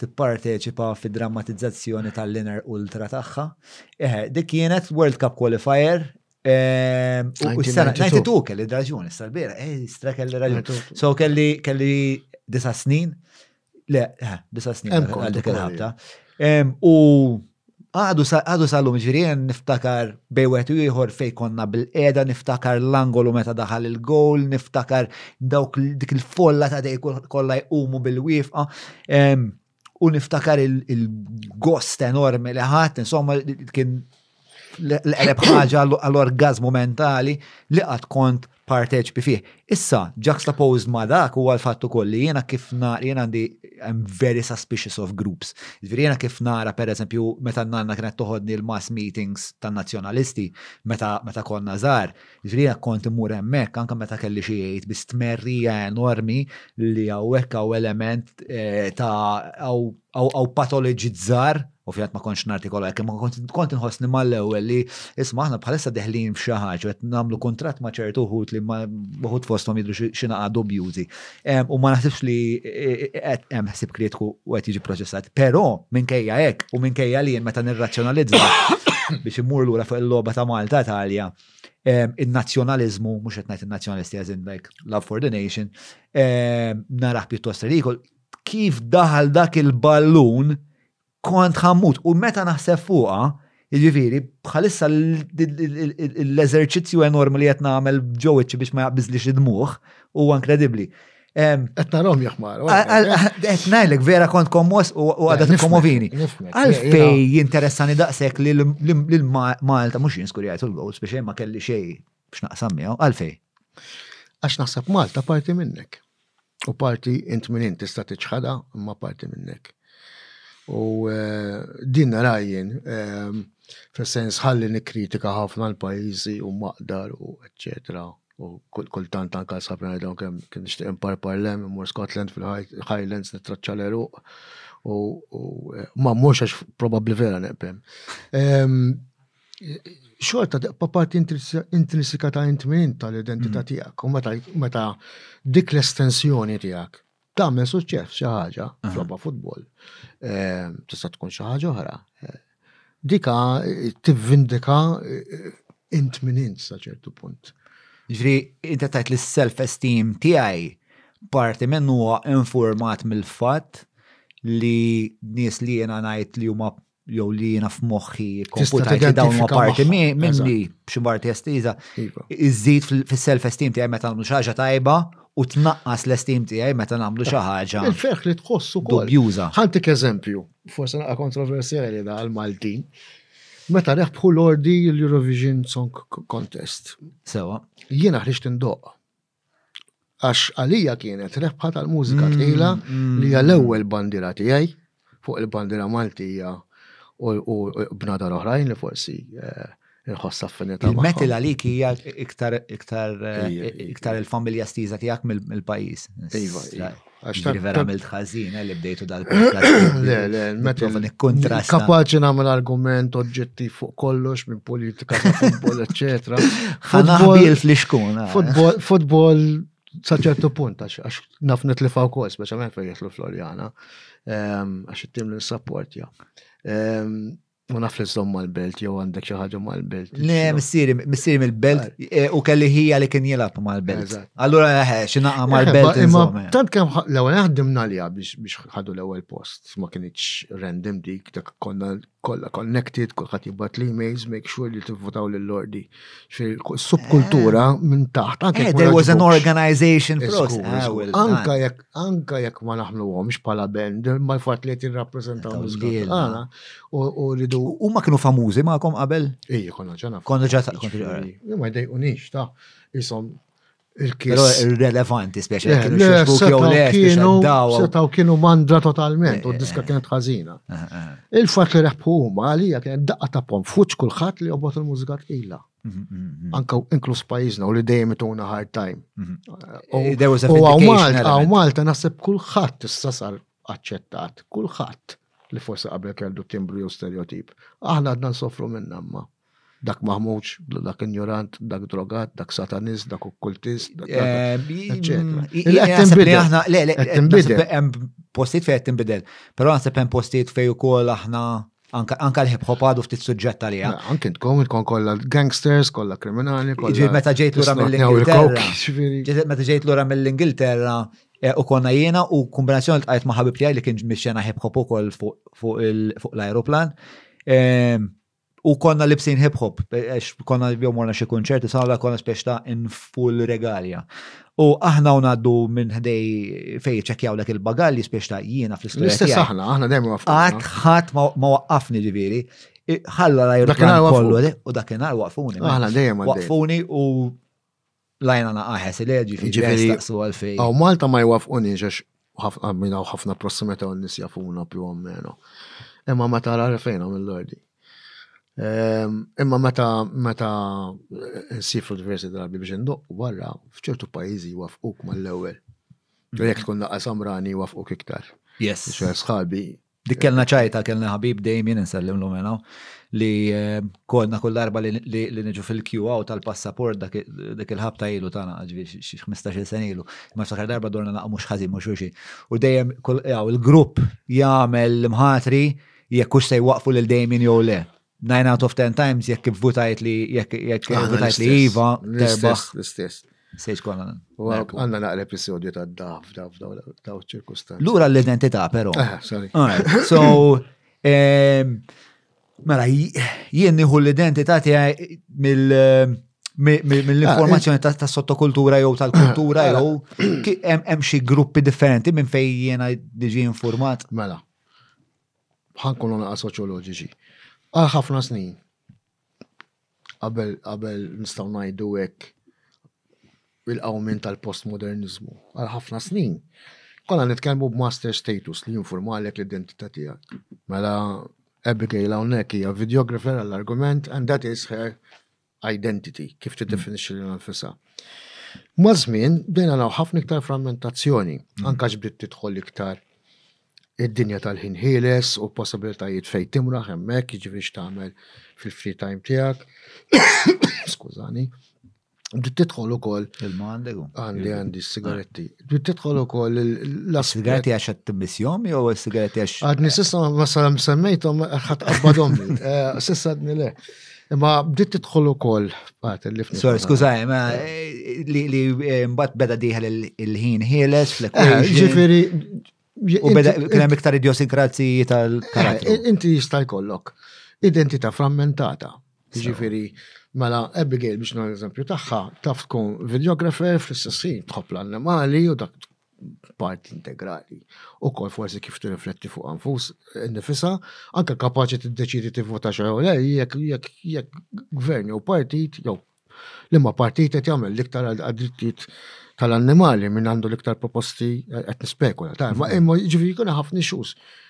tipparteċipa fid-drammatizzazzjoni tal-liner ultra tagħha. Eħe, dik kienet World Cup qualifier ehm, u s-sena 92 kelli raġuni, sal-bira, eh, stra kelli raġuni. So kelli kelli disa snin, le, eh, disa snin, għal dik il-ħabta. Ehm, u Għadu sal-lum ġviri jen niftakar bejwet u jħor fej konna bil-qeda, niftakar l-angolu meta daħal il-gowl, niftakar dawk dik il-folla ta' dej kolla jqumu bil-wifqa, u niftakar il-gost enormi li ħat, insomma, kien l-qreb ħagġa għall-orgazmu mentali li għad kont parteċipi fih. Issa, juxtaposed ma' dak huwa l-fatt ukoll li jiena kif nara jiena għandi I'm very suspicious of groups. Ġifieri jiena kif nara pereżempju meta n-nanna kienet toħodni l-mass meetings tan-Nazzjonalisti meta meta konna żgħar, ġifieri jiena kont immur hemmhekk anke meta kelli xi għid bi stmerrija enormi li hawnhekk hawn element ta' hawn patoloġizzar u fjat ma konċ nartikola hekk, ma kont nħossni mal-ewwel li isma' aħna bħalissa deħlin f'xi ħaġa qed nagħmlu kuntratt ma' ċertu wħud li ma wħud fosthom jidru xi naqa' dubjużi. U ma naħsibx li e, e, e, qed hemm ħsib krietku u qed jiġi proċessat. Però minkejja hekk u minkejja li meta nirrazzjonalizza biex immur lura fuq il-logħba ta' Malta Italja, il-nazjonalizmu, mux għetnajt il-nazjonalisti għazin like love for the nation, naraħ pjuttost rikol, kif daħal dak il-ballun kont ħammut u meta naħseb fuqa, jiġifieri bħalissa l-eżerċizzju enormi li qed nagħmel ġewwiċċi biex ma jaqbiżli xi dmuħ huwa inkredibbli. Qed narhom jaħmar. Qed ngħidlek vera kont kommos u għadha tikkomovini. Għalfej jinteressani daqshekk li l-Malta mhux jinskurjajt il-goals biex ma kelli xejn Biex naqsam miegħu, għalfej? Għax naħseb Malta parti minnek. U parti int minn int tista' tiċħada imma parti minnek. U eh, din narajjen, eh, fil-sens ħalli nikkritika ħafna l-pajjiżi u maqdar u eċċetera. U kultant anka sabna dawn kemm kien nixtieq impar parlem, imur Scotland fil-Highlands nittraċċa l-eruq u eh, ma mhux għax probabbli vera neqbem. Ehm, xorta daqqa parti intrinsika ta' intmin tal-identità mm. tiegħek u meta meta dik l-estensjoni tiegħek tagħmel suċċess xi ħaġa flobba futbol. Eh, tista' tkun xi ħaġa oħra. Eh, dika eh, tivvindika int minn int sa ċertu punt. Ġri, inta tajt li s-self-esteem tiegħi parti minn huwa informat mill-fatt li nies li jena ngħid li huma jew li jiena f'moħħi komputajti dawn ma parti minni b'xi parti estiża, iva. iżżid fis-self-esteem tiegħi meta nagħmlu xi ħaġa tajba u tnaqqas l-esteem tiegħi meta nagħmlu xi ħaġa. Il-ferħ li tħossu kol. Juża. Ħantik eżempju, forse naqa' kontroversjali da għal-Maltin. Meta rebħu l-ordi l-Eurovision Song Contest. Sewa. Jiena ħriġt indoq. Għax għalija kienet rebħa tal-mużika mm, tqila mm. li hija l-ewwel bandira tiegħi fuq il-bandira Maltija u bnadar oħrajn li forsi eh, nħoss affinità. Il-metal għalik hija iktar iktar eh, iktar il-familja stiża tiegħek mill-pajjiż. Iva, iva. Ġiri vera għamilt ħażin eh, li bdejtu dal-podcast. Le, le, meta nikkontrast. Kapaċi nagħmel argument oġġettiv fuq kollox minn politika ta' futbol, eċetera. Ħanaħbil fl-ixkun. Eh. Futbol, futbol sa ċertu punt, għax naf nitlifaw kol, speċjalment fejn jitlu Floriana, ehm, għax it-tim li nsapport, ja. Ehm, Ma naf li zom mal-belt, jew għandek xi ħaġa mal-belt. Le, missieri, missieri mill-belt, e, u kelli ħija li kien jilab mal-belt. Allura, eħe, eh, eh, xinaqa eh, mal-belt. Imma tant kemm l-ewwel ħaddimna li biex ħadu l-ewwel post, ma kienx random dik, dak konna kollha connected, kulħadd jibgħat li emails make sure li tivvotaw lill-ordi. Subkultura minn taħt. There was an organization process. Ah, Anka jekk anke jekk ma naħmluhomx bħala band, ma l-fatt li qed jirrappreżentaw l-iżgħir tagħna u rridu. Huma kienu famużi magħkom qabel? Ejja, konna ġana. Konna ġana. Jiġifieri, ma jdejqunix ta' isom il-kies. Relevanti, speċi. Eh, setaw kienu mandra totalment u eh, diska eh, kienet ħażina. Il-fat li reħbu huma għalija kienet daqqa ta' pom fuċ kulħadd li jobot il-mużika tqila. anka inkluż pajjiżna u li dejjem ituna hard time. U għaw Malta naħseb kulħadd issa sar aċċettat, kulħadd li forsi qabel kellu timbru jew stereotip. Aħna għadna nsofru minn namma. Dak maħmuġ, dak injorant, dak drogat, dak satanist, dak okkultist, dak. Eh, mm, Hemm postijiet fejn qed tinbidel, però naħseb hemm postijiet fejn ukoll aħna Anka l-hip hop għadu ftit suġġett għalija. Anke intkom, intkom kollha gangsters, kollha kriminali, kollha. Ġiet meta ġejt lura mill-Ingilterra. Ġiet meta ġejt lura mill-Ingilterra eh, u konna jiena u kombinazzjoni tqajt ma' ħabib tiegħi li kien mixxena hip hop ukoll fuq l-ajruplan. Ehm, u konna libsin hip hop, eh, konna jom morna xi kunċerti, sawla konna speċta in full regalja. U aħna u ngħaddu minn ħdej fejn jiċċekkjawlek il-bagalji spiex ta' jiena fl-istess. L-istess aħna, aħna dejjem waqfna. Qatt ħadd ma waqqafni ġifieri. Ħalla l-ajruplan kollu u dakinhar waqfuni. Aħna dejjem waqfuni u lajna naqaħes il-ġifieri. Ġifieri. Għaw Malta ma jwafquni ġax u ħafna minna u ħafna prossimità u nis jafuna più o meno. Imma meta għara fejn għam l-lordi. Ehm, imma meta meta eh, nsifru diversi drabi biex ndoq barra fċertu pajizi wafquk mal-ewel. Mm. Jek tkun naqqa samrani wafquk iktar. Yes. Xħar sħabi Dik kellna ċajta, kellna ħabib Damien insellim l mela, li eh, kodna kull darba li niġu fil-queue għaw tal-passaport dak il-ħabta ilu tana, ġvi 15 sen ilu. Ma ftakar darba dorna naqqa mux ħazin mux uxi. U dejjem għaw il-grupp jgħamil mħatri jekk ux se jwaqfu l-Damien jew le. 9 out of 10 times jekk ivvutajt li jekk jekk Għana ivvutajt li l-istess. iva, terbaħ L-istess, l-istess. se jkollna. U nerbu. Għanna naqra episodju ta' daf, daf, daw, daw ċirkustanzi. Lura l-identità però. Ah, sorry. Alright, so, em, mela, j- jien nieħu l-identità tiegħi mill- eh, mi- mi- mill-informazzjoni ta' ta' sottokultura jew tal-kultura jew ki- hemm hemm xi gruppi differenti minn fejn jiena diġi informat. Mela. bħal kolonal soċjoloġiċi. Għal ħafna snin, qabel qabel nistgħu ngħidu hekk il-qawmin tal-postmodernizmu, għal ħafna snin, konna nitkellmu b'master status li jinformalek l-identità tiegħek. Mela Abigail hawnhekk hija videographer għall-argument and that is her identity, kif tiddefinixxi lilha nfisha. Maż-żmien bdejna naraw ħafna iktar frammentazzjoni, mm. anke għax bdiet tidħol iktar id-dinja tal-ħin ħieles u possibilitajiet fejn timraħ hemmhekk, jiġifieri x'tagħmel fil-free time tiegħek. Skużani. Bdiet tidħol ukoll. Il-ma għandegu. Għandi għandi s-sigaretti. Ah. Bdiet tidħol ukoll l-as. Sigaretti għax qed timmissjom jew sigaretti għax. Għadni sissa ma salam semmejthom ħadd qabbadhom. Eh, sissa għadni le. Imma bdiet tidħol ukoll f'part li f'nifsu. Sorry, skużaj, ma eh, li li, eh, mbagħad beda dieħel il- il-ħin ħieles Eh, fl-equation. Ġifieri. U beda inti- kien hemm iktar idjosinkrazijiet tal-karattru. Eh, Inti jista' jkollok identità frammentata. Ġifieri, mela Abigail biex nagħmel eżempju tagħha, taf tkun videographer fl-istess ħin tħobb l-annimali u dak parti integrali. U kol forsi kif tirrifletti fuq anfus nifisa, anka kapaċi t-deċidi t-vota xew le, jek gvern jew partit, jew li ma partit qed jagħmel l-iktar għad-drittijiet tal-annimali minn għandu l-iktar proposti qed nispekula. Ta' ma imma ġifieri jkun ħafna xus.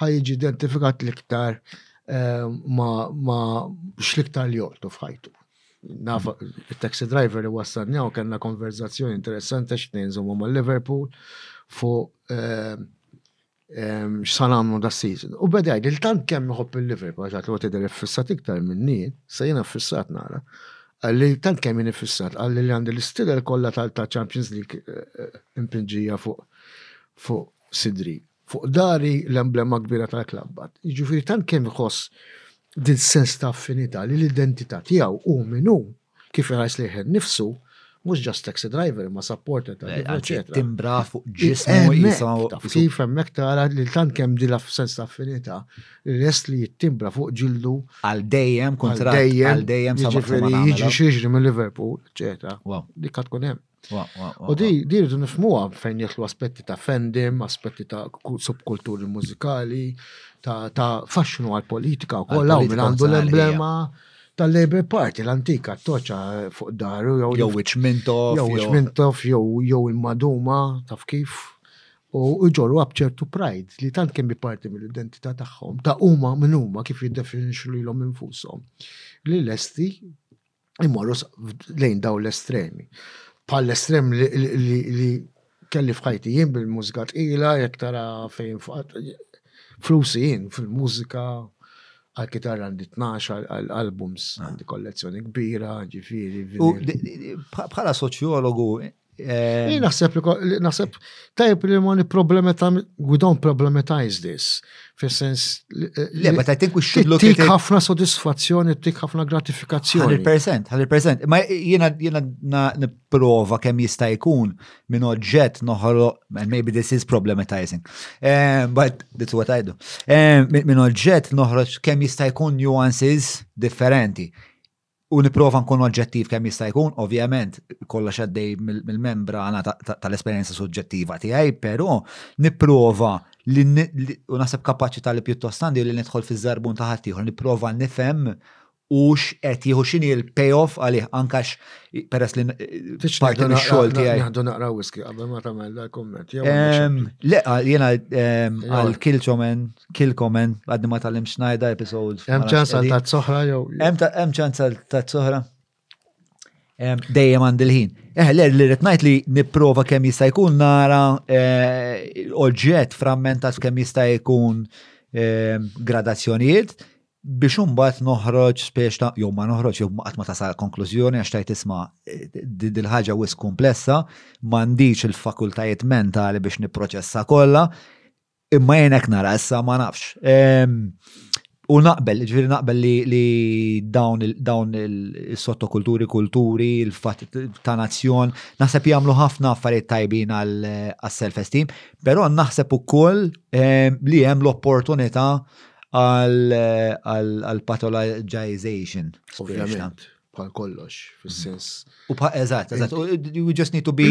ħa jiġi identifikat l-iktar eh, ma x'l-iktar li joqtu f'ħajtu. Naf il-taxi driver li wassalni u kellna konverzazzjoni interessanti x'tnejn żommu ma' Liverpool fuq eh, eh, x'san għamlu da season. U beda jgħid tant kemm iħobb il-Liverpool għax għatlu tidher iffissat iktar minni, se jiena fissat nara. Għalli tant kemm jien iffissat, għalli li għandi l-istidel kollha tal-Champions League impinġija fuq fuq sidri. Fuq dari l-emblema kbira tal-klabbat. Jiġifieri tant kien iħoss din sens ta' affinità li l-identità tiegħu hu min hu, kif iħares lejh innifsu, mhux just taxi driver imma supporter ta' Diva eċetera. Timbra fuq ġismu Kif hemmhekk tara li tant kemm din l-sens ta' affinità li lest li jittimbra fuq ġildu għal dejjem kontra għal dejjem jiġifieri jiġi xi jiġri minn Liverpool, eċetera. Dik tkun hemm. U di, di rridu nifmuha fejn jitlu aspetti ta' fendim, aspetti ta' subkulturi mużikali, ta' faxxnu għal-politika u kollha minn għandu l-emblema tal-Labour Party l-antika toċa fuq daru jew jew Wichmintoff jew Wichmintoff jew jew il-Maduma taf kif u ġorru ċertu pride li tant kien bi parti mill-identità tagħhom ta' huma minn huma kif jiddefinixxu lilhom infushom li lesti immorru lejn daw l-estremi. Pal l-estrem li kelli fħajti jien bil-mużika tqila, jek tara fejn flusi jien fil-mużika għal kitarra għandi 12 għal-albums, għandi kollezzjoni kbira, ġifiri. Bħala soċjologu, Eh, naħseb li naħseb tajb li ma niproblemeta we don't problematize this. Fis-sens eh, Le, but I think we should look at ħafna sodisfazzjoni, tik ħafna gratifikazzjoni. 100%, 100%. Ma jiena jiena nipprova kemm jista' jkun minn oġġett noħolo, and maybe this is problematizing. Eh, but that's what I do. Minn oġġett noħroġ kemm jista' jkun nuances differenti. U nipprova nkun oġġettiv kemm jista' jkun, ovvjament kollox għaddej mill-membrana tal-esperjenza suġġettiva tiegħi, però nipprova li u naħseb kapaċità li pjuttost għandi li nidħol fiż-żarbun ta' ħaddieħor, nipprova nifhem hux qed jieħu x'inhi l-payoff għalih ankax peress li parti mix-xogħol tiegħi. Naħdu naqra whisky qabel ma tagħmel dal-kumment. Le, jiena għal kilċomen Kill comment, għadni ma tal-lim xnajda episode. Hemm ċans għal tatt soħra jew. Hemm ċans għal tatt soħra. Dejjem għand il-ħin. Eh, li rrit ngħid li nipprova kemm jista' jkun nara eh, oġġett frammentat kemm jista' jkun eh, gradazzjonijiet biex umbat noħroġ spiex ta' jew ma noħroġ jew qatt ma tasal konklużjoni għax tajt isma' eh, dil-ħaġa wis komplessa, m'għandix il-fakultajiet mentali biex nipproċessa kollha, Imma jenek nara, issa ma nafx. U naqbel, ġviri naqbel li dawn il-sottokulturi, kulturi, il-fat ta' nazzjon, naħseb jgħamlu ħafna affarijiet tajbin għal-self-esteem, pero naħseb u koll li jem l-opportunita għal-pathologization. Ovvijament, bħal kollox, fil-sens. U bħal, eżat, eżat, we just need to be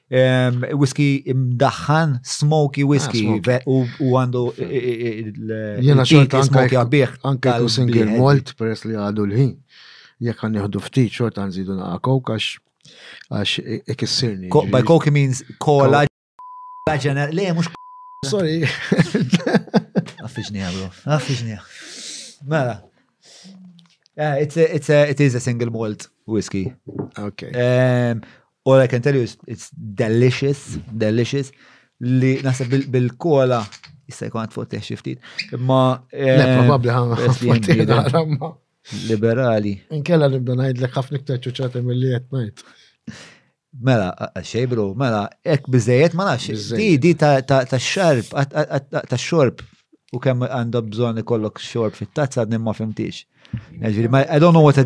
Whisky imdaħħan, smoky whisky, ah, u għandu jena xorta smoky għabieħ. Anke tu single malt, peress li għadu l-ħin. Jek għan jħdu ftit xorta nżidu naqa kok għax għax ikissirni. By coke means kola ġener, le mux Sorry. Għaffiġni għabru, għaffiġni. Mela. Eh, it's a, it's a, it is a single malt whiskey. Okay. Um, All I can tell you is it's delicious, delicious, li naħseb bil-kola jista' jkun għad fuq teħxi ftit. Imma. Le, eh, probabbli ħamma. Liberali. Inkella nibda ngħidlek ħafna iktar ċuċata mill-li qed ngħid. Mela, xejbru, mela, ek bizzejet ma nafx, di di ta' xarb, ta' xorb, u kemm għandha bżonn ikollok xorb fit-tazza għadni ma fimtix. I don't know what a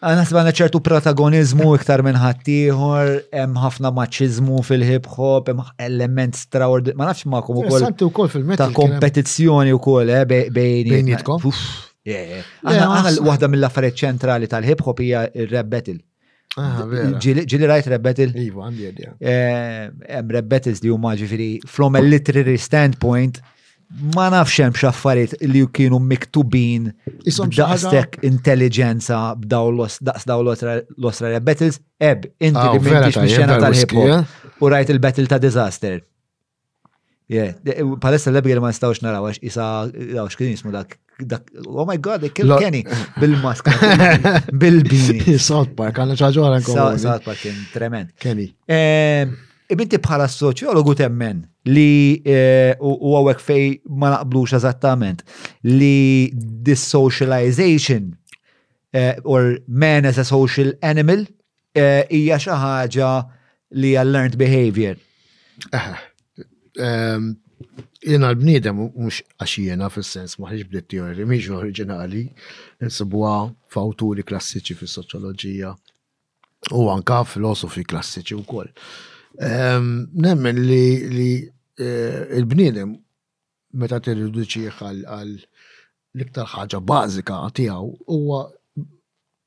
Għana s-bana ċertu protagonizmu iktar minn ħaddieħor, hemm ħafna maċizmu fil-hip hop, hemm element straordinarju, ma nafx ma kum ukoll. Santi wkoll fil-meta. Ta' kompetizzjoni wkoll eh, bejnietkom. Għana waħda mill-affarijiet ċentrali tal-hip hop hija r-rap battle. Ah, ġili rajt rap battle. Iva, għandi għadja. Eh, hemm rap battles li huma ġifiri from a literary standpoint ma nafx hemm x'affarijiet li kienu miktubin daqstek intelligenza b'daw daqs daw l-Australia Battles, eb, inti li mintix mix-xena tal-hip hop u rajt il-battle ta' disaster. Palessa l-ebgħir ma nistgħux naraw għax isa daw x'kien jismu dak Oh my god, they killed Kenny bil-mask, bil-bini. South Park, għanna ċaġora nkomu. South Park kien trement. Kenny. Eh, Ibinti bħala soċjologu temmen li eh, u għawek fej ma naqblux eżattament li this socialization eh, or man as a social animal Eh, hija xi ħaġa li hija learned behavior. Eh, ehm, jena l-bniedem mhux għax jena fis-sens ma ħiġ bdiet teori mhix oriġinali, insibuha f'awturi klassiċi fis-soċjoloġija u anka filosofi klassiċi wkoll. Ehm, nemmen li eh, il-bniedem meta tirriduċi għal l-iktar ħaġa bażika tiegħu huwa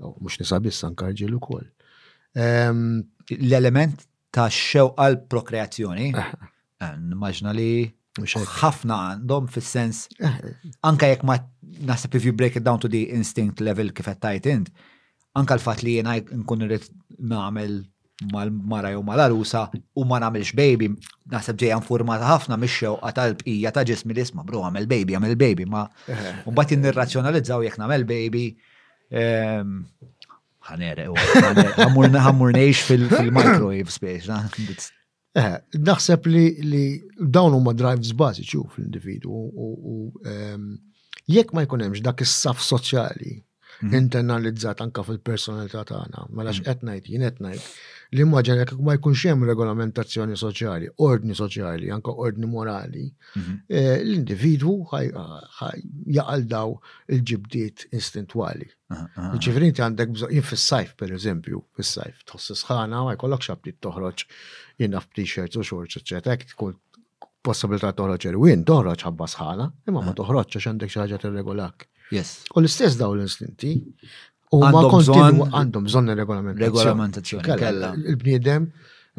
Oh, mhux nisa biss anke rġiel ukoll. L-element ta' xewqa l-prokreazzjoni, eh. Eh, nimmaġna li ħafna għandhom fis-sens eh. anke jekk ma naħseb if you break it down to the instinct level kif qed tajt int, anke l-fatt li jiena nkun irid nagħmel mal-mara jew mal-arusa u ma nagħmilx baby, naħseb ġejja informata ħafna mix-xewqa tal-bqija ta' ġismi li isma' bro għamel baby, għamel baby, ma mbagħad jinnirrazzjonalizzaw jekk nagħmel baby. Ehm, ħanere, ħammur ngħix fil-microwave space, Eh, naħseb li, li dawn huma drives bażiċi fl-individu u ehm, jekk ma jkun hemmx dak is-saf soċjali mhm. internalizzat anka fil-personalità tagħna, mela mhm. x'qed ngħid jien qed ngħid li maġan jekk ma jkunx hemm regolamentazzjoni soċjali, ordni soċjali, anka ordni morali, mhm. eh, l-individwu jaqaldaw il-ġibdiet istintwali. Ġifri inti għandek bżonn, jien fis-sajf per eżempju, fis-sajf, tħossi sħana, ma jkollokx abtit toħroġ jinnaf t-shirts u xorts, eccetera, jek tkun possibilità toħroġ erwin, toħroġ ħabba sħana, imma ma toħroġ għax għandek xi ħaġa tirregolak. Yes. U l-istess daw l-instinti, u ma kontinwu għandhom bżonn regolamentazzjoni. Regolamentazzjoni, kella. Il-bniedem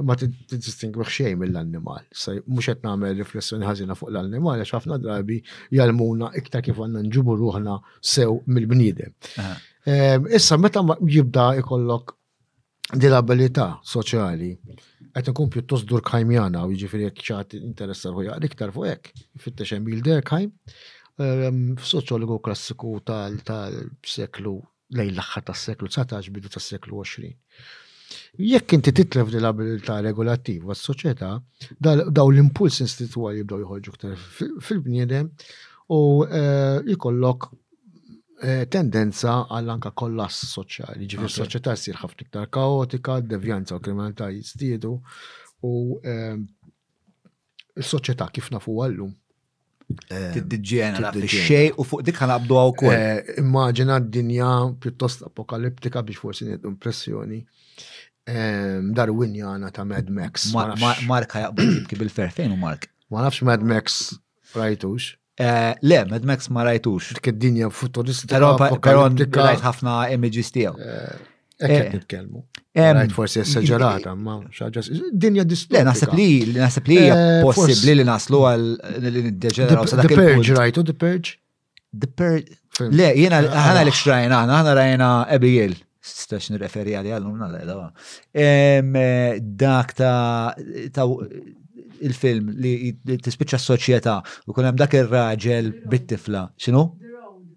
ma t-distingwi xejn mill-annimal. Mux qed nagħmel riflessjoni ħażina fuq l-annimal, għax ħafna drabi jalmuna iktar kif għandna nġibu ruħna sew mill-bniedem. Ehm, issa, meta jibda ikollok dilabilità soċjali, qed ikun pjuttost dur kajmjana, u jiġifieri jekk ċat interessa ħuja iktar fuq hekk, fittex hemm il-derkajm, ehm, soċjologu klassiku tal-seklu lejn l-aħħar tas-seklu 19 bidu tas-seklu 20. Jekk inti titlef din l-abilità regolattiva s-soċjetà, daw l-impuls institwali jibdew jħorġu ktar fil-bniedem u eh, jkollok eh, tendenza għal anka kollass soċjali. Ġifieri s-soċjetà ssir ħafna iktar kaotika, devjanza u kriminalità jiżdiedu u eh, s-soċjetà kif nafu għallum eh, tiddiġenera fi xej u fuq dik ħanabdu għaw kol. Eh, immaġina d-dinja pjuttost apokaliptika biex forsi nieħdu impressjoni. Eh, Darwinjana ta' Mad Max. Mark ħajaqbel jibki bil-fer fejn u Mark? Ma nafx Mad Max rajtux. Le, Mad Max ma rajtux. Dik id-dinja futuristika. Pero rajt ħafna images tiegħu. Ekk eh, nitkellmu. Rajt forsi esagerata, ma xaġa. Dinja distopika. Le, naħseb li, naħseb li hija eh, possibbli li naslu għal li niddeġeneraw sa dak il-punt. The Purge, rajtu The Purge? The Purge. Le, jiena eh, ħana l xtrajna, ħana rajna Abigail. Stax nirreferi għalli għallumna l-għedha. Dak ta' il-film li tispiċċa s-soċjetà u kunem dak ir-raġel bit-tifla. X'inhu?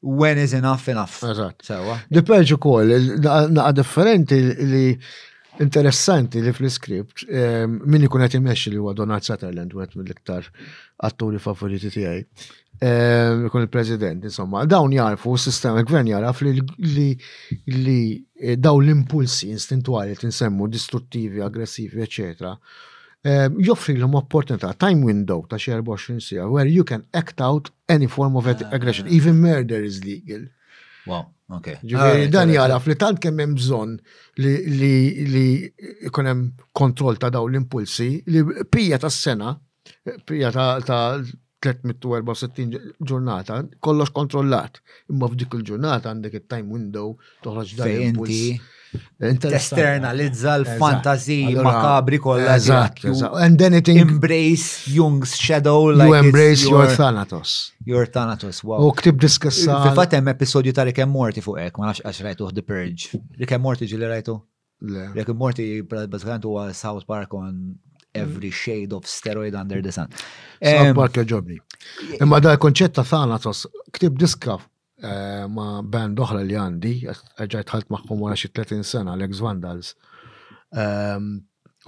when is enough enough. Eżatt. Sewa. Diperġi kol, naqa differenti li interessanti li fl-script, ehm, min ikun qed imexxi li huwa Donald Sutherland wieħed mill-iktar atturi favoriti tiegħi. Ehm, ikun il-President, insomma, dawn jarfu s-sistema, il-gvern jaraf li li eh, daw l-impulsi istintuali tinsemmu distruttivi, aggressivi, eccetera ehm, joffri l-om opportunità, time window ta' xi 24 sija, where you can act out Any form of ah. aggression, even murder is legal. Wow, ok. Ġifieri ah, dan jgħaraf li tant kemm hemm bżonn li jkun hemm kontroll ta' dawn l-impulsi li pija ta' sena, pija ta' 364 ġurnata, kollox kontrollat. Imma f'dik il-ġurnata għandek il-time window toħroġ dan inti testernalizza l-fantaziji makabri kollha. Eżatt, And then it embrace Jung's shadow like you embrace your, your Thanatos. Your Thanatos, wow. U ktib diskassa. Fil-fatt hemm episodju ta' Rick and Morty fuq hekk, ma nafx għax rajtu The Purge. Rick and Morty ġili rajtu? Le. Rick and Morty bażgħant huwa South Park on every mm. shade of steroid under the sun. South Park ġobni. Imma da konċett ta' Thanatos ktib diska eh, ma' band oħra li għandi, għagħajt ħalt maħħom wara xi 30 sena, Alex Vandals. Ehm,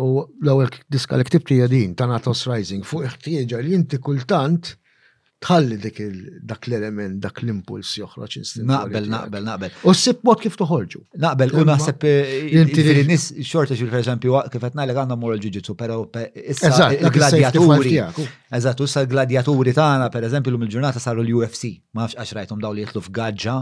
u l-ewwel diska li ktibt hija din Thanatos Rising fuq iħtieġa li inti kultant tħalli dik dak l-element, dak l-impuls joħroġ Naqbel, naqbel, naqbel. U ssib mod kif toħorġu. Naqbel, u naħseb eh, inti li nis xorta xil per eżempju kif qed ngħidlek għandna moral ġuġitsu, però issa il-gladjaturi. Eżatt, u issa l-gladjaturi tagħna pereżempju llum il-ġurnata saru l-UFC. Ma nafx għax rajthom dawn li jidħlu f'gaġġa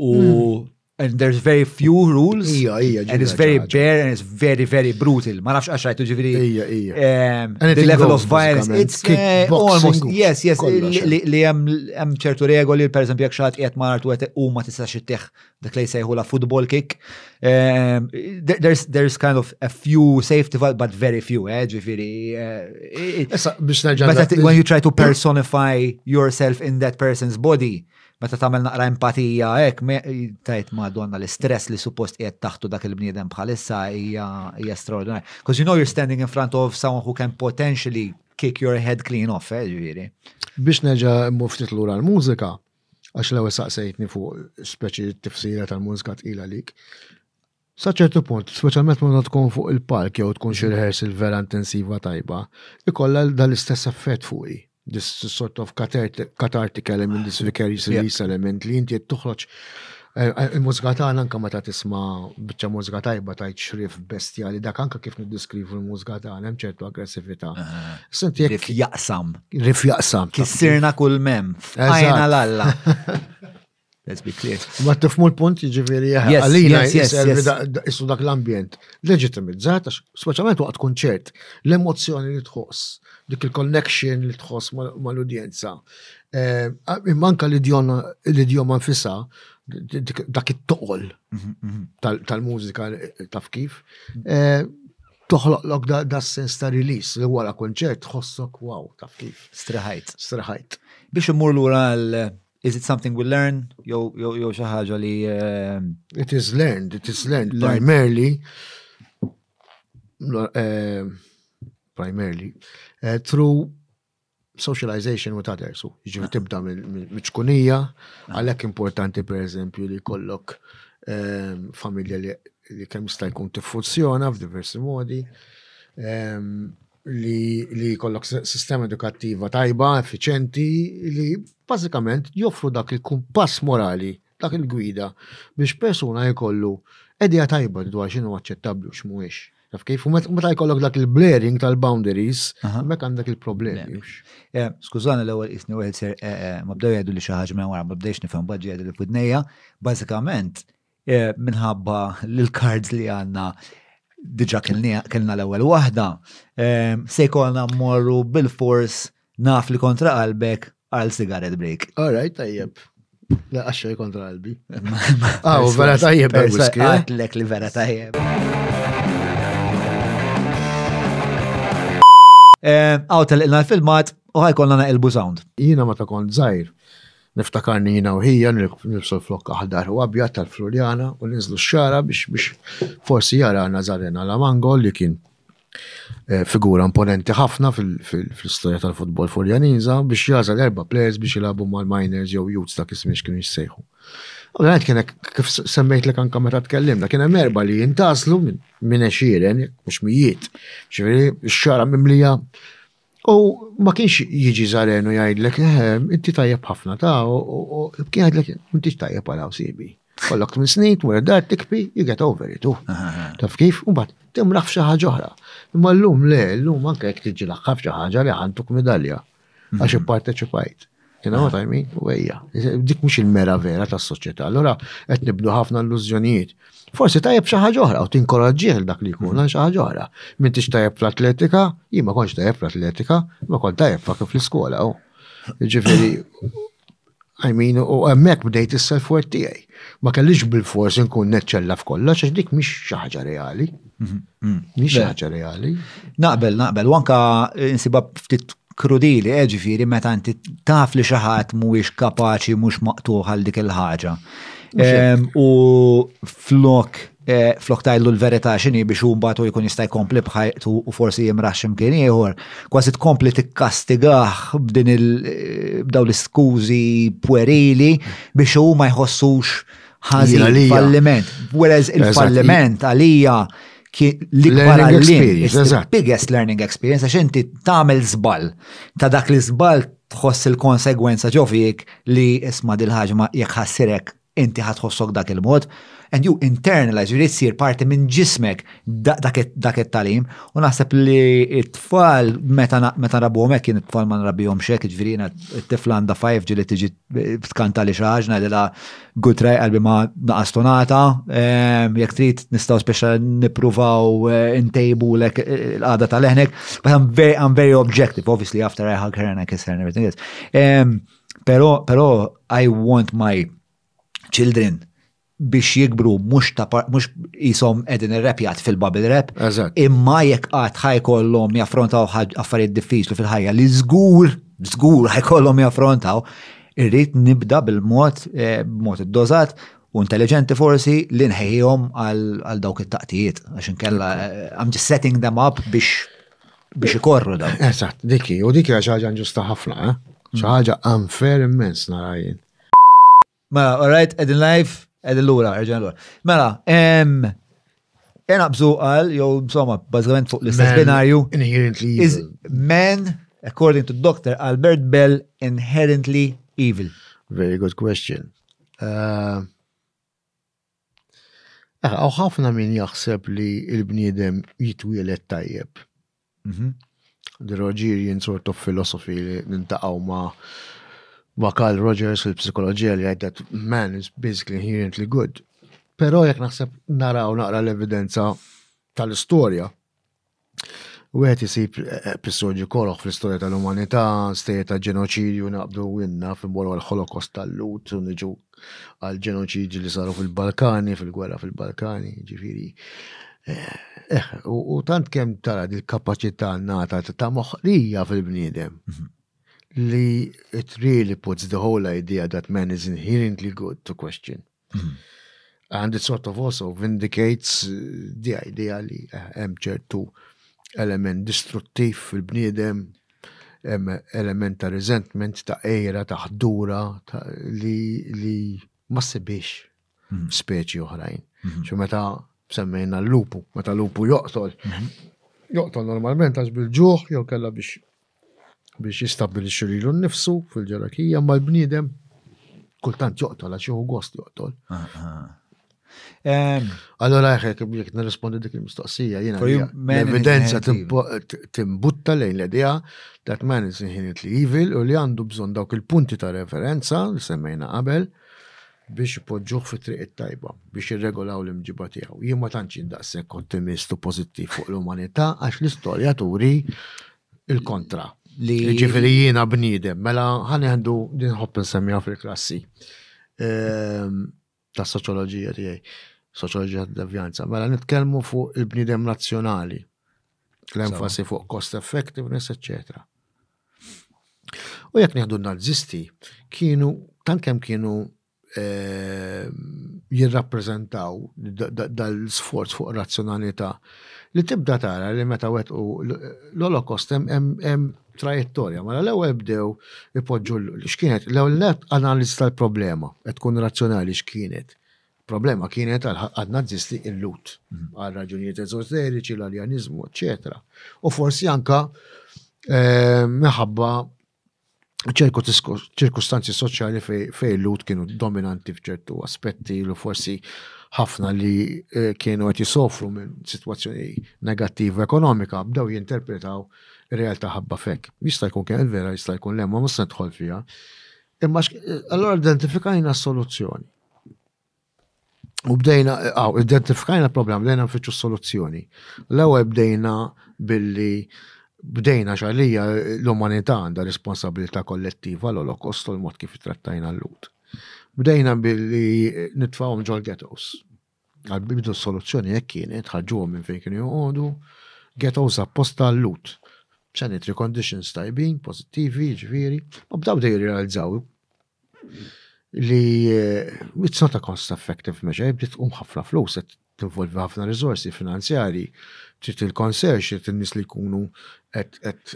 u hmm. and there's very few rules. Ija, ija, and it's very bare and it's very, very brutal. Ma nafx għax rajtu ġifiri. Ija, ija. Um, the level of violence. It's eh, almost, yes, yes, li jem ċertu regoli, per eżempju, jek xaħat jgħet martu għet u ma tistax ittieħ dak li jsejħu la football kick. Um, there's, there's kind of a few safety valve, but very few, eh, ġifiri. Eh, Issa, biex nerġa' When you try to personify yourself in that person's body, meta tagħmel naqra empatija hekk tajt madonna l-istress li suppost qiegħed taħtu dak il-bniedem bħalissa hija hija straordinarja. Because you know you're standing in front of someone who can potentially kick your head clean off, eh, ġifieri. Biex nerġa' muftit lura l-mużika, għax l-ewwel saqsejtni fuq speċi tifsira tal-mużika tqila lik. Sa ċertu punt, speċjalment meta tkun fuq il-palk jew tkun xi rehearsal vera intensiva tajba, ikollha dal-istess effett fuqi. This sort of cathartic element, this vicarious release element li inti qed toħroġ Il-mużika tagħna anke meta tisma' biċċa mużika tajba tajt xrif bestjali dak anke kif niddiskrivu l-mużika tagħna hemm ċertu aggressività. Senti rif jaqsam. Rif jaqsam. Kissirna kull mem. Għajna l-alla. Let's be clear. Ma tifmu l-punt ġiviri għalina jiservi issu dak l-ambjent. Leġitimizzat, speċjalment waqt kunċert, l-emozjoni li tħoss, dik il-connection li tħoss mal-udjenza. Eh, imma anka l-idjoma nfissa, dak it-toqol mhm, mhm. tal-mużika taf kif, eh, toħloqlok da sens ta' release li wara konċert ħossok wow taf kif. Straħajt. Straħajt. Biex immur lura għal Is it something we learn? Jew xi ħaġa li eh, It is learned, it is learned primarily primarily through socialization with others, ġivi ah. tibda mill-ċkunija, ah. għalek importanti per eżempju li kollok ehm, familja li kemm jista' jkun tiffunzjona f'diversi modi, ehm, li kollok sistema edukattiva tajba, effiċenti, li bażikament joffru dak il-kumpass morali dak il-gwida biex persuna jkollu edja tajba dwar xinu aċċettabli u x'mhuwiex. Taf kif? U meta jkollok dak il-blaring tal-boundaries, mek għandek il-problemi. Eh, skużani l-ewwel isni wieħed ser eh, eh, ma bdew jgħidu li xi ħaġa minn wara ma bdejx nifhem baġġi jgħidu li fudnejja, bażikament minħabba l-cards li għandna diġa kellna l-ewwel waħda, se jkollna mmorru bil-fors Naf li kontra qalbek għal sigaret break. All right, tajjeb. La għaxxej kontra qalbi. Ah, u vera tajjeb bil whisky. Eh? Għatlek li vera tajjeb. Eh, għaw tal-ilna l-filmat u ħajkonna naqilbu sound. Jina ma ta' kont zaħir. Niftakarni jina u ħija nifsu flok aħdar u abjad tal-Flurjana u ninżlu xara biex biex forsi jara nazarena la mango li kien Eh, figura imponenti ħafna fil-istoria tal-futbol furjaniza biex jażel erba' players biex jilagħbu mal-miners jew youths dak ismiex kienu jissejħu. Ovvjament kien kif semmejt li kanka meta tkellimna, kien hemm erba' li jintaslu minn għexieren, mhux mijiet. Ġifieri x-xara mimlija U ma kienx jiġi zarenu jgħidlek, ehm, inti tajjeb ħafna ta' u kien jgħidlek, inti tajjeb għal sibi. Kollok tmin snin, tmur dar tikpi, you get over it. Taf kif? U bat, timraħ f'xi ħaġa oħra. Imma llum le, llum anke jekk tiġi laħħaf xi ħaġa li ħantuk medalja għax mhm. ipparteċipajt. You know what I mean? U ejja, dik mhux il-mera vera tas-soċjetà. Allura qed nibdu ħafna illużjonijiet. Forsi tajjeb xi ħaġa oħra u tinkoraġġih dak li jkun għal xi ħaġa oħra. Min tix tajjeb fl-atletika, jien ma kontx tajjeb fl-atletika, ma kont tajjeb fa' kif l-iskola. Ġifieri, I mean, u hemmhekk bdejt is-self-worth tiegħi. Ma kellix bil-fors inkun neċċella f'kollha, għax dik mhix xi ħaġa reali. Mhix ħaġa reali. Naqbel, naqbel, u anka insiba ftit krudili, eh, ġifieri meta inti taf li xi ħadd mhuwiex kapaċi mhux maqtuħ għal dik il-ħaġa. Ehm, u flok eh, flok tajlu l-verità xini biex hu mbagħad jkun jista' jkompli bħajtu u forsi jimraħ x'imkien ieħor, kważi tkompli tikkastigah b'din il eh, b'daw l-iskużi pwerili biex hu ma jħossux ħażin, falliment. Whereas il-falliment għalija l-ikbar għallim, biggest learning experience, għax inti tagħmel żball ta' dak li żball tħoss il-konsegwenza ġo fik li isma' dil-ħaġma jekk ħassirek inti ħatħossok dak il-mod, and you internalize, jrid sir parti minn ġismek dak it-talim u naħseb li t-tfal meta meta rabuhom hekk kien it-tfal ma nrabihom xek, ġifieri t-tifla għandha fajf ġili tiġi skanta li xi ħaġa ngħidilha good try qalbi ma naqas tonata, ehm, jekk trid nistgħu speċa nippruvaw eh, intejbu lek eh, l-qagħda tal-leħnek, but I'm very, I'm very objective, obviously after I hug her and I kiss her and everything else. Ehm, pero, pero I want my children biex jikbru mhux ta' mhux qishom qegħdin irrepjat fil-bubble rap. Imma jekk qatt ħajkollhom jaffrontaw affarijiet diffiċli fil-ħajja li żgur, żgur ħajkollhom jaffrontaw, irrid nibda bil-mod eh, b'mod iddozat u intelligenti forsi li nħejjom għal dawk it-taqtijiet, għax inkella eh, I'm just setting them up biex biex ikorru daw. Eżatt, diki, u diki ħaġa ġusta ħafna, eh? ħaġa unfair immens narajin. Mela, all right, edin live, edin l-ura, erġan l-ura. Mela, Ena bżu għal, jew insomma, bazzgħament fuq l-istess binarju. Inherently evil. Man, according to Dr. Albert Bell, inherently evil. Very good question. Uh, Għaw ħafna min jaħseb li il-bniedem jitwielet tajjeb. Mhm. The Rogerian sort of philosophy li nintaqaw ma' ma' Carl Rogers fil-psikologija li għedda man is basically inherently good. Pero jek naħseb naraw naqra l-evidenza tal-istoria, Wieħed isib episodju koroh fl-istorja tal-umanità, stejjer ta' ġenoċidju naqbdu winna f'imboru għal-Holocaust tal-Lut u niġu għal-ġenoċidju li saru fil-Balkani, fil-gwerra fil-Balkani, ġifiri. Eh, eh, u tant kem tara dil kapacità nata ta' moħrija fil-bniedem mhm. li it really puts the whole idea that man is inherently good to question. And it sort of also vindicates the idea li hemm ċertu element distruttiv fil-bniedem, element ta' resentment, ta' ejra, ta' ħdura, li ma sibix hmm. speċi oħrajn. Hmm. Xi meta semmejna l-lupu, meta lupu joqtol. Hmm. Joqtol normalment għax bil-ġuħ jew kella biex biex jistabbilixxi lilu nnifsu fil-ġerarkija ma l-bniedem kultant joqtol għax jieħu gost joqtol. Allora jekk jekk nirrispondi dik il-mistoqsija jiena l-evidenza timbutta lejn l-idea that man is inherently evil u li għandu bżonn dawk il-punti ta' referenza li semmejna qabel biex ipoġġuh fi triq it-tajba biex irregolaw l-imġiba tiegħu. Jien ma tantx daqshekk ottimist u pożittiv fuq l-umanità għax l-istorja turi il-kontra. Ġifiri jiena bniedem, mela ħaneħdu din ħobb nsemmija fil-klassi ehm, ta' soċoloġija tiegħi, soċoloġija ta' devjanza. Mela nitkellmu fuq il-bniedem nazzjonali, l-enfasi fuq cost effectiveness, etc. U jekk neħdu n-Nazisti, kienu tant kemm kienu jirrappreżentaw dal-sforz fuq razzjonalità li tibda tara li meta wet u l-Holocaust hemm trajettorja. Mela l-ewwel bdew ipoġġu x'kienet l-ewwel net analiz tal-problema qed tkun razzjonali x'kienet. Problema kienet għan-Nazisti il-lut għal raġunijiet eżoteriċi, l-aljaniżmu, eċċetera. U forsi anka minħabba ċerku ċirkustanzi soċjali fej l-lut kienu dominanti f'ċertu aspetti li forsi ħafna li eh, kienu qed jisofru minn sitwazzjoni negattiva ekonomika bdew jinterpretaw ir-realtà ħabba fek. Jista' jkun kien vera, jista' jkun lemma, ma se nidħol fiha. Imma allora identifikajna s-soluzzjoni. U bdejna, għaw, identifikajna l-problema, bdejna nfittxu soluzzjoni. L-ewwel bdejna billi bdejna xalija l-umanità għandha responsabilità kollettiva l-Holocaust u l-mod kif trattajna l-lut. Bdejna billi nitfawhom ġol ghettos. Għal-bidu soluzzjoni hekk kienet ħaġġuhom minn fejn kienu joqogħdu, ghettos apposta l-lut. Sanitary conditions tajbin, pozittivi, ġifieri, u bdaw dej jirrealizzaw li it's not a cost effective measure, bdiet tqum ħafna flus, qed tinvolvi ħafna riżorsi finanzjarji, trid il-concierge, trid in-nies li jkunu qed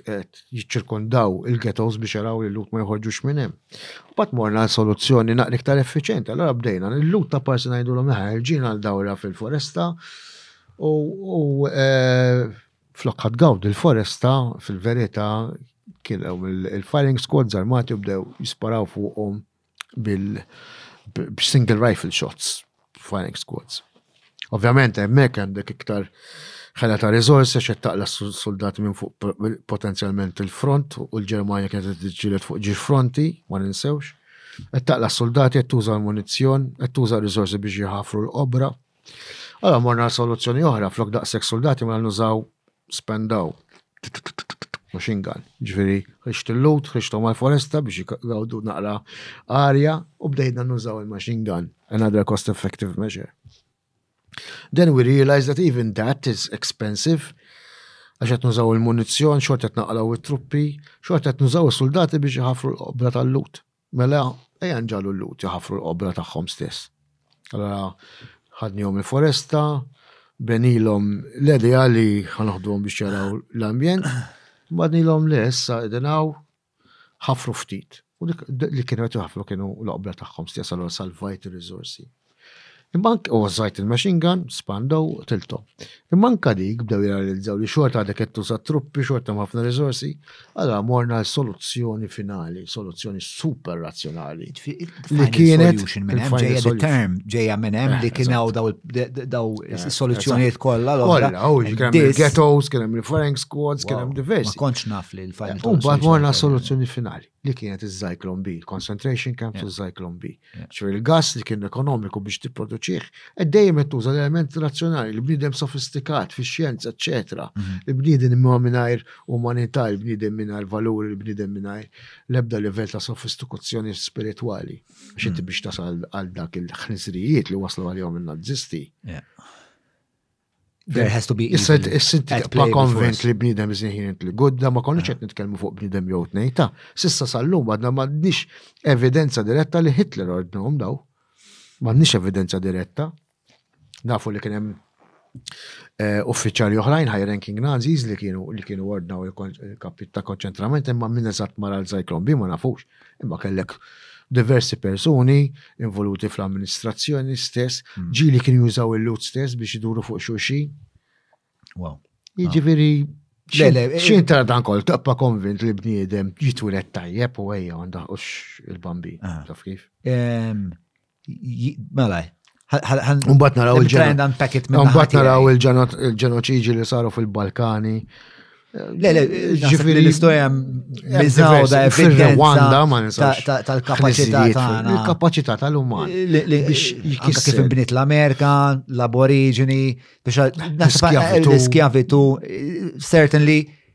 jiċċirkondaw il-ghettos biex jaraw li l-lut ma joħorġux minn hemm. Mbagħad morna għal soluzzjoni naqra iktar effiċjenti, allura bdejna l-lut ta' parsi ngħidulhom aħna ħerġin għal dawra fil-foresta u Flok ħadd gawd il-foresta, fil-verità kien hemm il-firing squads armati u bdew jisparaw fuqhom bil-single rifle shots, firing squads. Ovvjament hemmhekk għandek iktar ħela ta' riżorsi xed taqla soldati minn fuq potenzjalment il-front u l-Ġermanja kienet qed tiġġieled fuq ġiex fronti, ma ninsewx. Qed taqla soldati qed tuża l-munizzjon, qed tuża r-riżorsi biex jħafru l-qobra. Għala morna soluzzjoni oħra flok daqshekk soldati mela nużaw spendaw machine gun. Ġifieri ħriġt il-lut, ħriġthom għall-foresta biex jgawdu naqra arja u bdejna nużaw il-machine gun. Another cost effective measure. Then we realized that even that is expensive għax qed nużaw il-munizzjon, xorta qed naqlaw it-truppi, xorta qed nużaw is-soldati biex iħafru l-qobra tal-lut. Mela, ejja nġagħlu l-Lhud iħaffru l-qobra tagħhom stess. Allura ħadnihom il-foresta, benilhom l-idea li ħanoħduhom biex jaraw l-ambjent, badnilhom le issa qegħdin hawn ħaffru ftit. U li kienu qed iħaffru kienu l-qobra tagħhom stess allura salvajt ir-riżorsi. Imma anke u żajt il-machine gun, spandaw u qtilthom. Imma anke dik bdew jirrealizzaw li xorta għadek qed tuża t-truppi, xorta hemm ħafna riżorsi, allura morna għal soluzzjoni finali, soluzzjoni super razzjonali. Li kienet solution minn hemm ġejja the term ġejja minn hemm li kien hawn daw is-soluzzjonijiet kollha l-oħra. Kollha, il-ghettos, kien hemm il-flying squads, kien hemm diversi. Ma kontx naf li l-final. U mbagħad morna soluzzjoni finali li kienet iż-Zyklon B, concentration camps u Zyklon B. ċu il-gas li kien ekonomiku biex tipproduċih, qed dejjem qed tuża l-element razzjonali, l-bniedem sofistikat fix-xjenza, eċetera. Mhm. Il-bniedem imma mingħajr umanità, il-bniedem mingħajr valuri, il-bniedem mingħajr l-ebda livell ta' sofistikazzjoni spiritwali. Xi mhm. biex tasal għal dak il-ħnisrijiet li waslu għalihom in-Nazisti. There has to be. Issa s-sinti ma konvent li bnidem iżinħin li gudda, ma konniċ qed nitkellmu fuq bnidem jew tnejta. Sissa sal-lum għadna m'għandniex evidenza diretta li Hitler ordnhom daw. M'għandniex evidenza diretta. Nafu li kien hemm eh, uffiċjali oħrajn high ranking Nazis li kienu li kienu ordnaw il-kapit ta' konċentrament imma minn eżatt mara l-Zyklon bi ma nafux. Imma kellek diversi persuni involuti fl-amministrazzjoni stess, mm. ġili kien jużaw il-lut stess biex iduru fuq xulxin. Wow. Jiġifieri Xin tara dan kol, tappa konvint li bniedem jitwilet tajjeb u għajja għanda ux il-bambi, ah. taf kif? Malaj. Umbat naraw il-ġenoċiġi li saru fil-Balkani. Le, le, ġifiri l-istoria mizzaw da fil-Rwanda ma nisax. Tal-kapacità tagħna. Il-kapacità tal-uman. Biex kif inbniet l-Amerika, l-Aborigini, biex l-iskjavitu, certainly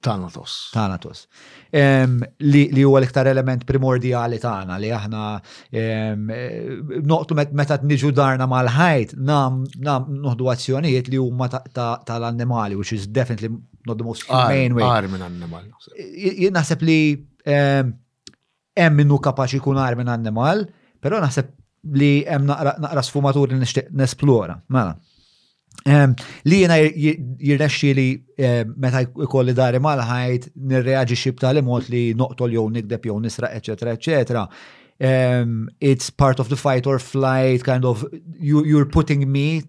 Tanatos. Tanatos. Li huwa l-iktar element primordjali tagħna li aħna noqtu meta niġu darna mal-ħajt nam noħdu azzjonijiet li huma tal-annimali, which is definitely not the most humane way. Għar minn annimal. Naħseb li Hemm min hu kapaċi jkun agħar minn annimal, però naħseb li hemm naqra naqra sfumatur li nixtieq nesplora. Mela. Ehm, li jiena jirnexxi li ehm, meta jkolli dari mal-ħajt nirreaġixxi b'tali mod li noqtol jew nikdeb jew nisraq, eċetera, eċetera. Um, it's part of the fight or flight kind of you, you're putting me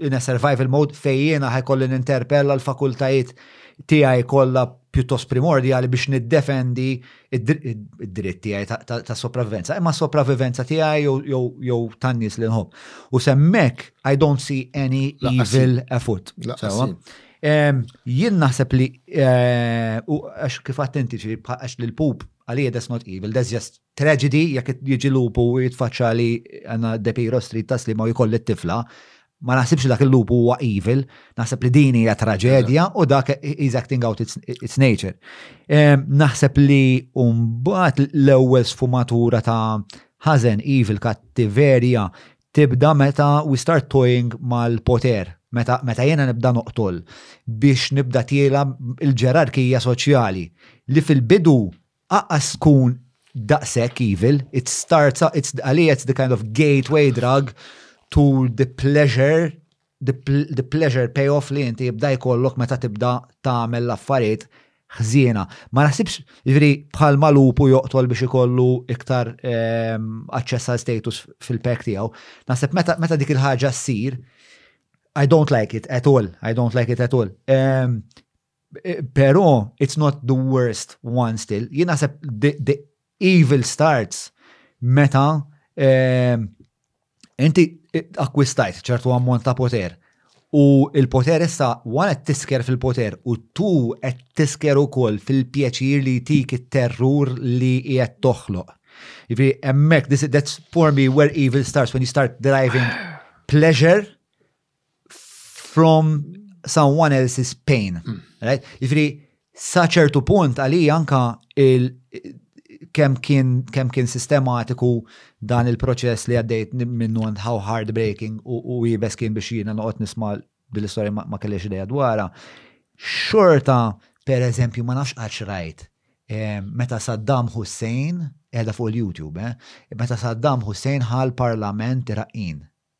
in a survival mode fejjena ħajkolli ninterpella l-fakultajiet tiegħi kollha pjuttost primordjali biex niddefendi id-dritt tiegħi ta' sopravivenza, imma sopravivenza tiegħi jew tan-nies li nħobb. U semmek, I don't see any evil effort. Jien naħseb li, eh, għax kif attenti ġi, għax li l-pup għalija that's not evil, that's just tragedy, jek jiġi lupu jitfaċċa li għanna depi rostri tasli ma jkolli t-tifla, Ma naħsibx li dak il-lup huwa evil, naħseb li din hija traġedja u dak is acting out its, its nature. Ehm, naħseb li mbagħad l-ewwel sfumatura ta' ħażen evil kattiverja tibda meta we start toying mal-poter, meta, meta jena nibda noqtol biex nibda tiela il-ġerarkija soċjali li fil-bidu Aqqas tkun daqshekk evil, it starts, għalija it's the kind of gateway drug to the pleasure, the pleasure pay off li inti jibda jkollok meta tibda tagħmel l-affarijiet ħżiena. Ma naħsibx, jiġifieri bħalma lupu joqtol biex ikollu iktar aċċess għal status fil-pack tiegħu, naħseb meta dik il-ħaġa ssir, I don't like it at all, I don't like it at all. Pero, it's not the worst one still. Jina sepp the, the evil starts meta eh, inti eh, akkwistajt ċertu ammont ta' poter. U il-poter issa wara tisker fil-poter u tu qed tisker ukoll fil-pjaċir li tik it-terrur li qiegħed toħloq. Jiġifieri hemmhekk that's for me where evil starts when you start deriving pleasure from someone else's pain. Hmm. Right? Jifri, sa ċertu punt għali anka il kem kien, kem kien sistematiku dan il-proċess li għaddejt minnu and how heartbreaking u, u jibes kien biex jina noqot nisma dil-istoria ma, ma kellix ideja dwara. Xorta, per eżempju, ma nafx għax rajt, eh, meta Saddam Hussein, edha fuq il-YouTube, eh, meta Saddam Hussein ħal parlament Iraqin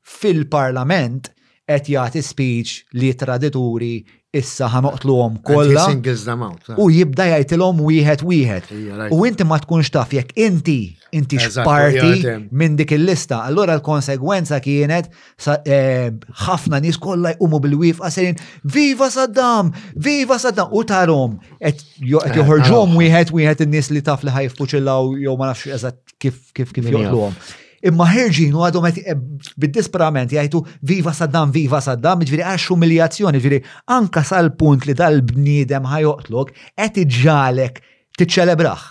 fil-Parlament qed jagħti speech li tradituri issa ħa noqtluhom kollha. U jibda jgħidilhom wieħed wieħed. U inti ma tkunx taf jekk inti inti x'parti minn dik il-lista. Allura l-konsegwenza kienet eh, ħafna nies kollha jqumu bil-wifqa sejn viva Saddam, viva Saddam u tarhom qed eh, joħorġhom wieħed wieħed in-nies li taf li ħajfpuċillaw jew ma nafx eżatt kif kif kif joqtluhom. Imma ħirġin u għadhom bid-disperament jgħidu viva Saddam, viva Saddam, ġviri għax umiljazzjoni, ġviri anka sal-punt li dal-bniedem ħajoqtlok qed iġġalek tiċċelebraħ.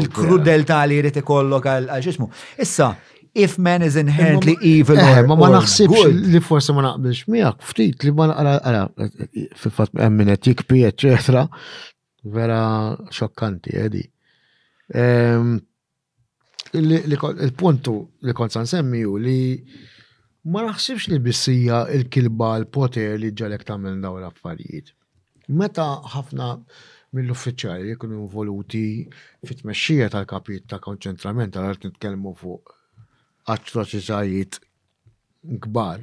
Il-krudelta li jrid ikollok għal xismu. Issa, if man is inherently evil. Eh, ma ma naħsibx li forse ma naqbilx miegħek ftit li ma naqra fil-fatt hemm min qed jikpi eċetera. Vera xokkanti, edi. Ehm, il-puntu li kont san semmi u li ma naħsibx li bissija il-kilba l-poter li ġalek tamel daw l-affarijiet. Meta ħafna mill-uffiċjali li kienu involuti fit-tmexxija tal-kapijiet ta' konċentrament għal qed nitkellmu fuq atroċitajiet kbar.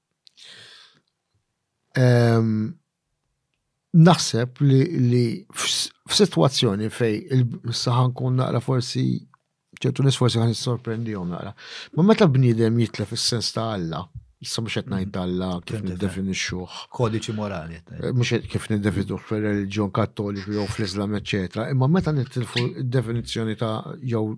Naħseb li f'sitwazzjoni fej il-saħan kun naqra forsi ċertu nis forsi għan sorprendi jom naqra. Ma meta bnidem jitla fis-sens ta' Alla, issa mux jtnajt Alla kif niddefinixxuħ. Kodiċi morali. Eh, mux kif niddefinixxuħ fil-reġjon kattoliku jew fl-Islam, eccetera. Imma meta nittilfu id-definizzjoni ta' jew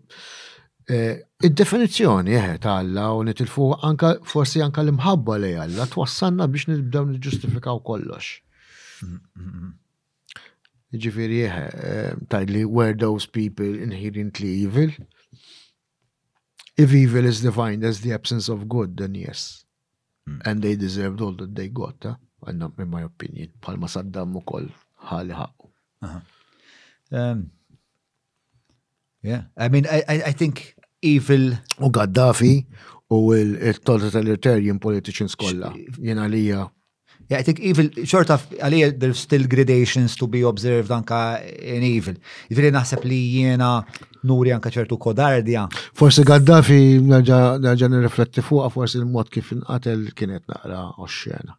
Eh, id-definizzjoni eħe ta' Alla u nitilfu anka forsi anka l-imħabba li Alla twassalna biex nibdew niġġustifikaw kollox. Ġifieri eħe, eh, tajd li where those people inherently evil. If evil is defined as the absence of good, then yes. Hmm. And they deserved all that they got, eh? and in my opinion, palma saddam u koll ħali ħakku. Yeah, I mean, I, I, I think evil. U Gaddafi u il-totalitarian politicians kollha. Jena lija. Yeah, I think evil, short of, għalija there's still gradations to be observed anka in evil. Ġviri naħseb li jena nuri anka ċertu kodardja. Forse Gaddafi naġa nirrifletti fuqa, forse il-mod kif inqatel kienet naqra oxxena.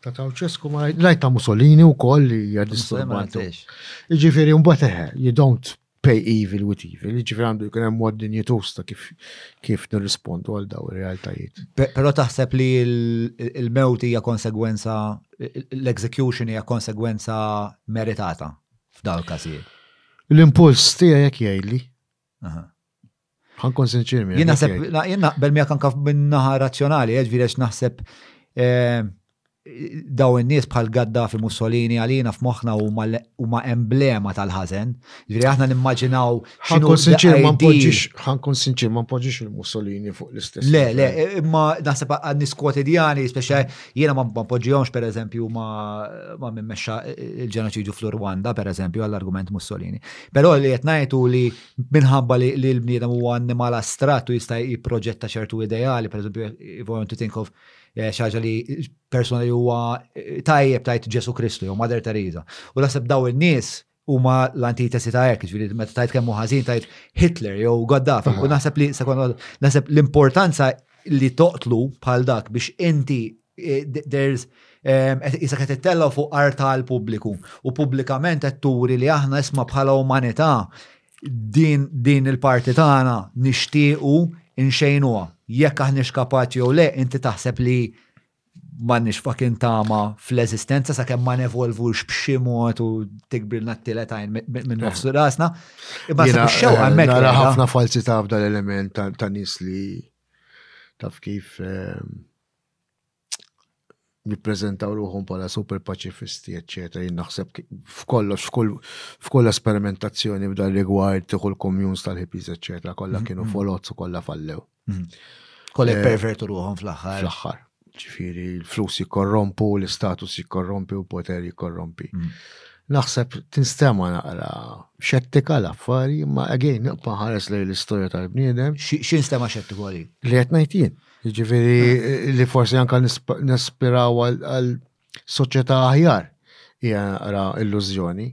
Ta' Ceausescu ma rajt ta' Mussolini u koll li hija disturbanti. Ġifieri mbagħad eħe, you don't pay evil with evil, ġifieri għandu jkun hemm mod dinjitus ta' kif kif nirrispondu għal daw ir-realtajiet. Però taħseb li l-mewt hija konsegwenza l-execution hija konsegwenza meritata f'dawn il-każijiet. L-impuls tiegħi jekk jgħidli. Ħankun sinċir miegħek. Jien naħseb, jien naqbel miegħek anka minn naħa razzjonali, eh, ġifieri naħseb eh, daw in-nies bħal Gaddafi Mussolini għalina f'moħħna huma emblema tal-ħażen. Ġifieri aħna nimmaġinaw ħankun sinċir ma npoġġix ħankun sinċir ma npoġġix il-Mussolini fuq l-istess. Le, le, imma naħseb għan-nies kwotidjani, speċa jiena ma npoġġihomx pereżempju ma ma mimmexxa il-ġenoċidju fl-Rwanda pereżempju għall-argument Mussolini. Però li qed ngħidu li minħabba li l-bniedem huwa annimal astrat u jista' jipproġetta ċertu ideali, per eżempju, if I want to think of eh, xaġa li persona li huwa eh, tajjeb tajt Ġesu Kristu jew Mother Teresa. U naħseb daw in-nies huma l-antitesi ta' hekk, ġifieri meta tajt kemm ħażin tajt Hitler jew Gaddafi. U naħseb li sekonda naħseb l-importanza li toqtlu bħal dak biex inti there's Isa qed ittellgħu fuq art tal-pubbliku u pubblikament qed turi li aħna isma' bħala umanità din, din il-parti tagħna nixtiequ inxejnuha. Jekk aħniex kapaċi jew le, inti taħseb li m'għandniex fakin tama fl-eżistenza sakemm ma nevolvux b'xi mod u tikbrilna t-tielet għajn minn nofs rasna. Imma se xew hemmhekk. Nara ħafna falsità f'dan l-element ta' nies li taf kif jippreżentaw ruħhom bħala super paċifisti, eċċetera. Jien naħseb f'kollox, f'kull esperimentazzjoni f'dan rigward, tieħu l-komjuns tal-hippies, eċċetera, kollha kienu mm-hmm. folozz u kollha fallew. Mm-hmm. Kollha eh, pervertu ruħhom fl-aħħar. Fl-aħħar. Ġifieri l-flus jikkorrompu, l-istatus jikkorrompi u poter jikkorrompi. Mm. Naħseb tinstema naqra xettika l-affari, ma għagħin naqpa ħares lej l-istorja tal-bniedem. X'instema xettiku għalik? Li qed ngħid Jiġifieri li forsi anke nispiraw għal soċjetà aħjar hija ra illużjoni.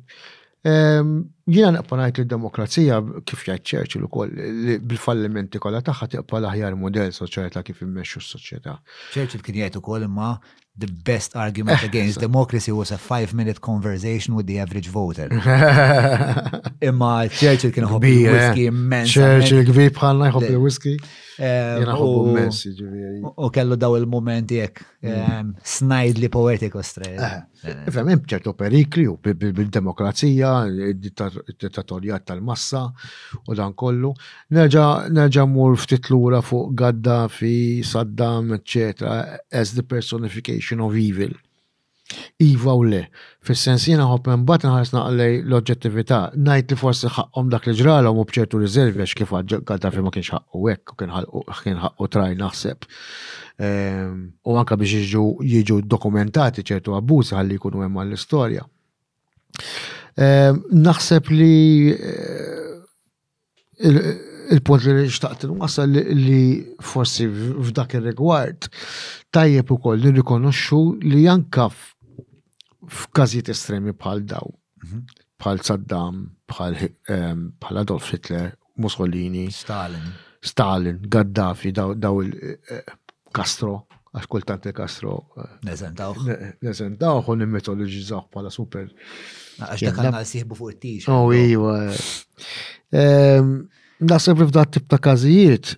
Ehm, jiena naqpa' ngħid li d-demokrazija kif jgħid Churchill ukoll li bil-fallimenti kollha tagħha tiqpa' l-aħjar mudell soċjetà kif immexxu s-soċjetà. Churchill kien jgħid ukoll imma the best argument against democracy was a five minute conversation with the average voter. Imma Churchill kien hobby eh. whisky immens. Churchill kbir bħalna hobby whisky. Eh, u kellu daw il-momenti jek mm. eh, snajd li poetiku stret. Fem, ċertu perikli u bil-demokrazija, il-dittatorjat tal-massa u dan kollu. Nerġa' nerġa' mmur ftit lura fuq Gaddafi, Saddam, eċċetera as the personification of evil. Iva u le. Fis-sens jiena ħobb hemm mbagħad inħares naqra lej l-oġġettività. Ngħid li forsi ħaqqhom dak li ġralhom u b'ċertu riservi għax kif għad Gaddafi ma kienx ħaqqu hekk u kien ħalqu kien ħaqqu traj naħseb. Ehm, u anke biex jiġu jiġu dokumentati ċertu abbużi ħalli jkunu hemm għall-istorja. Ehm, naħseb li eh, Il-punt li xtaqt inwassal li forsi f'dak ir-rigward tajjeb ukoll nirrikonoxxu li anke f'każijiet estremi bħal dawn, bħal Saddam, bħal Adolf Hitler, Mussolini, Stalin, Gaddafi, daw Castro, għax kultant il-Castro. Eh, Nezentawħ. Nezentawħ u nimmitoloġizzaw bħala super. Għax dak għanna siħbu fuq it-tix. Oh, iwa. Ehm, Nasib li f'dat tip ta' kazijiet,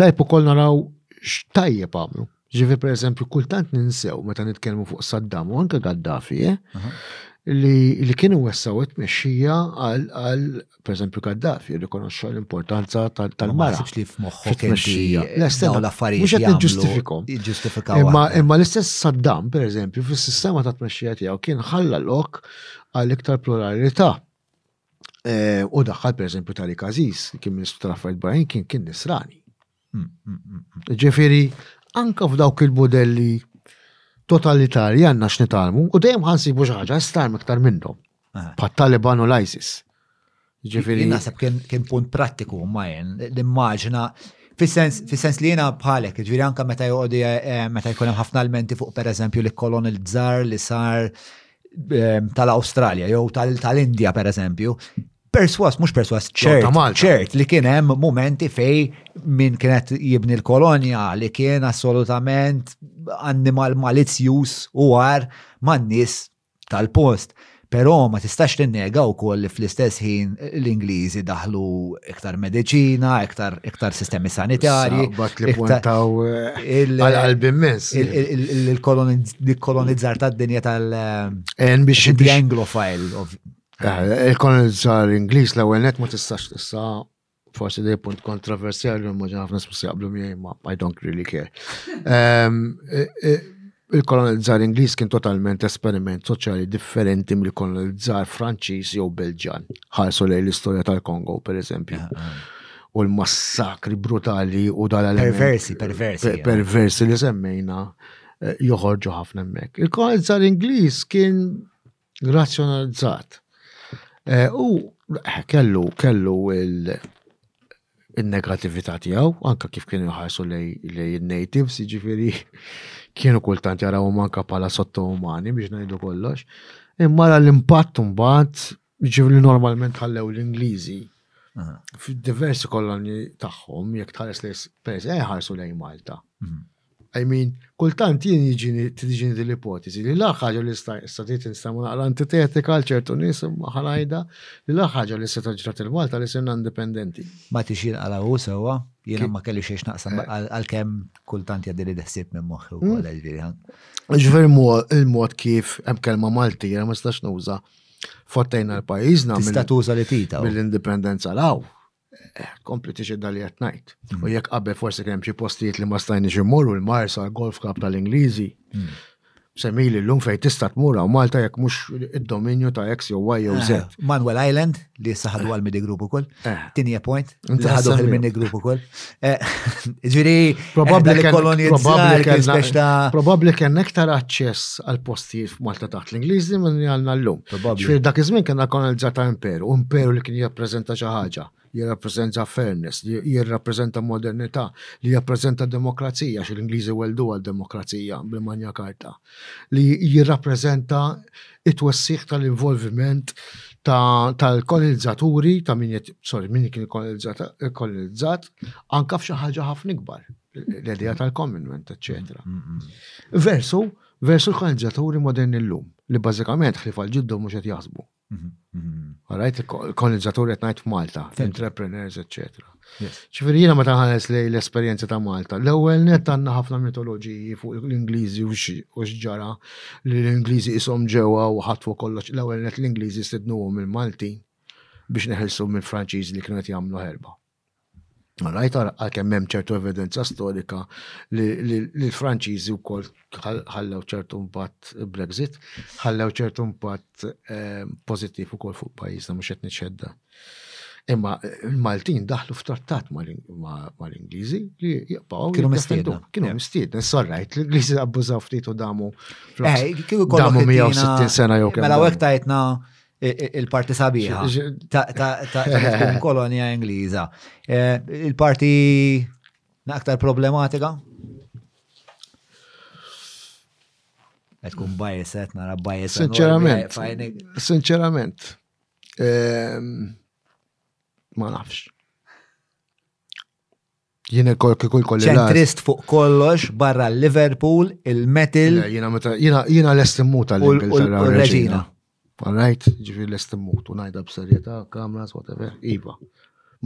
tajpu kol naraw x'tajjeb għamlu. Ġifi per eżempju, kultant ninsew meta nitkellmu fuq Saddam u anke Gaddafi, eh, li kienu wessaw it-mexxija għal per eżempju Gaddafi jirrikonoxxa l-importanza tal-mara. Ma sibx li f'moħħu tmexxija. L-estenna l-affarijiet. Mhux qed ġustifikom. Ġustifikaw. Imma imma l-istess Saddam, per eżempju, fis-sistema ta' tmexxija tiegħu kien ħalla lok għal iktar pluralità. Eh, u daħħal per eżempju Tariq Aziz, kien Ministru tal-Affarijiet Barranin, kien kien Nisrani. Ġifieri, anke f'dawk il-mudelli totalitarji għandna x'nitgħallmu u dejjem ħansibu xi ħaġa stgħalmu iktar minnhom. Pat-Taliban u l-ISIS. Ġifieri. Naħseb kien punt prattiku ma' jen, l-immaġna Fis-sens li jena bħalek, ġviri anka meta jgħodi, eh, meta jkun hemm ħafna elementi fuq per eżempju li kolon il-żar li sar eh, tal-Awstralja jew tal-Indja per eżempju, perswas, mux perswas, ċert, ċert li kien hemm momenti fej minn kienet jibni l-kolonja li kien assolutament annimal malizzjus u għar man-nies tal-post. Però ma tistax tinnega wkoll li fl-istess ħin l-Ingliżi daħlu iktar mediċina, iktar, iktar sistemi sanitarji. Bat li puntaw eh, għal-qalb immens. Il-kolonizzar tad-dinja tal- eh, biex. Anglofile, Eh, Il-kolonizzar Ingliż l-ewwel net ma tistax tista' forsi li punt kontroversjali ma ġen ħafna smissi jaqblu miegħi ma I don't really care. Ehm, eh, eh, Il-kolonizzar Ingliż kien totalment esperiment soċjali differenti mill-kolonizzar Franċiż jew Belġan. Ħarsu lejn l-istorja tal-Kongo, per eżempju. U l-massakri brutali u dal Perversi, perversi, per- ja. Perversi li semmejna eh, joħorġu ħafna hemmhekk. Il-kolonizzar Ingliż kien razzjonalizzat. Eh, u eh, kellu kellu il-negatività tiegħu, anka kif kienu jħarsu lej il-natives, jiġifieri kienu kultant jaraw manka bħala sottoumani biex ngħidu kollox. Imma l-impatt mbagħad ġivli normalment ħallew l-Ingliżi fid-diversi kolonni tagħhom jekk tħares lejs pers eh, ħarsu lejn Malta. Mhm. I mean, kultant jien jiġini tiġini din l-ipoteżi li l-aħħar ħaġa li sta tgħid nista' ma naqra antitetika għal ċertu nies imma ħanajda li l-aħħar ħaġa li seta' ġrat lil Malta li sirna indipendenti. Ma tix jinqala' hu sewwa, jiena ma kellix xejn x'naqsam għalkemm kultant jgħaddili l-ħsieb minn moħħi wkoll ġifieri. Ġifieri il-mod kif hemm kelma Malti jiena ma nistax nuża' fottejna l-pajjiżna. Tista' tuża li tita. Mill-indipendenza l-hawn. Kompli tixedda li qed ngħid. U jekk qabel forsi kemm xi postijiet li ma stajniex immorru l-Marsa, l-Golf Club tal-Ingliżi. Mm. Semili l-lum fej tista tmur u Malta jekk mhux id-dominju ta' X jew Y jew Z. Eh, Manuel Island li issa ħadu eh. għal mini group ukoll. Eh. Tinje point. Ħadu għal mini group ukoll. Eh, ġiri, probabli li kolonizzazzjoni. Probabli kien iktar aċċess għal postijiet f'Malta taħt l-Ingliżi minn għalna l-lum. Ġiri, dak iż-żmien kien kolonizzata imperu, imperu li kien jappreżenta xi ħaġa jirrappreżenta fairness, jirrappreżenta modernità, li jirrappreżenta demokrazija, xil ingliżi weldu għal demokrazija bil-manja karta. li jirrappreżenta it-twessiħ tal-involviment tal-kolonizzaturi, ta' min sorry, min kien kolonizzat, anka f'xi ħaġa ħafna ikbar, l-idea tal-commonwealth, eċetera. Mm, mm, mm. Versu, versu l-kolonizzaturi moderni llum, li bażikament ħlifa l-ġiddu mhux qed jaħsbu. Għarajt, kolonizzatur qed ngħid f'Malta, entrepreneurs, etc. Ċifieri jiena meta ħares li l-esperjenza ta' Malta, l-ewwel net għandna ħafna mitoloġiji fuq l-Ingliżi u x'ġara li l-Ingliżi ishom ġewwa u ħatfu kollox, l-ewwel net l-Ingliżi stidnuhom il-Maltin biex neħilsu mill-Franċiżi li kienu qed jagħmlu ħerba. Rajt għalkemm hemm ċertu evidenza storika li l-Franċiżi wkoll ħallew ċertu impatt Brexit, ħallew ċertu impatt eh, pożittiv ukoll fuq pajjiżna mhux qed niċċedda. Imma l-Maltin daħlu f'trattat mal-Ingliżi li jibqgħu. Kienu mistiedna. Kienu mistiedna. Sorrajt, l-Ingliżi abbużaw ftit u damu. Eh, damu 160 sena jew kemm. Mela hekk tajtna Il-parti sabiħa ta' kolonja Ingliża. Eh, il-parti aktar problematika? Qed tkun bajset, nara bajset. Sinċerament. Sinċerament. Ehm, ma nafx. Jien il-kol kikul kolli. Ċentrist fuq kollox barra l-Liverpool, il-Metal. Jina l-estimmut għall-Ingilterra. U l-Reġina. Alright, ġifi l-estimmut, u najda b'serjeta, kameras, whatever, iva.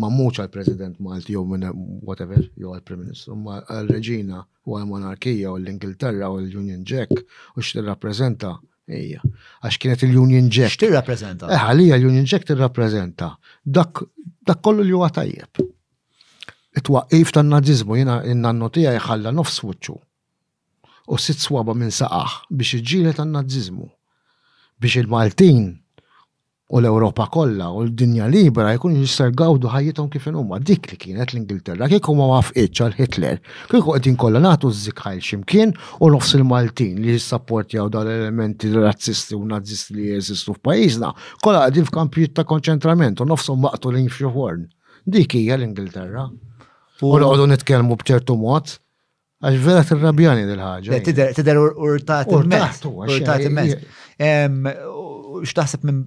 Ma muċ għal-President Malti, jew minn whatever, jew għal-Prim Ministru, ma għal-Reġina, u għal-Monarkija, u l-Ingilterra, u l-Union Jack, u x-tirrapprezenta. Ejja, għax kienet il-Union Jack. Tirrapprezenta. Eħalija eh, l-Union Jack tirrapprezenta. Dak kollu li huwa tajjeb. It-twaqqif tan-Naziżmu jiena n-nannu tiegħi ħalla nofs wiċċu u sitt swaba' minn saqajh biex iġġieled għan-Naziżmu, biex il-Maltin u l-Ewropa kollha u d-dinja libera jkunu jistgħu jgawdu ħajjithom kif inhuma. Dik li kienet l-Ingilterra. Kieku ma waffqitx għal Hitler, kieku qegħdin kollha nagħtu ż-żikħajl xi mkien u nofs il-Maltin li jissapportjaw dawn l-elementi razzisti u Nazisti li jeżistu f'pajjiżna, kollha qegħdin f'kampijiet ta' konċentrament u nofshom maqtulin f'xi forn. Dik hija l-Ingilterra. U noqogħdu nitkellmu b'ċertu mod, għax vera tirrabjani dil ħaġa Tidher urtat immens. Urtat immens. X'taħseb minn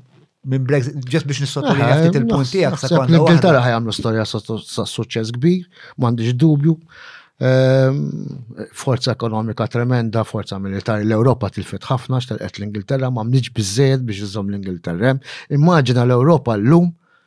minn Brexit, ġest biex nissotolja eh, ftit il-punt tiegħek sa kont. L-Ingilterra ħajamlu storja sa' suċċess kbir, m'għandix dubju. Ehm, forza ekonomika tremenda, forza militari, l-Europa tilfet ħafna, xtelqet l-Ingilterra, ma mniġ bizzed biex iżom l-Ingilterra. Immaġina l-Europa l-lum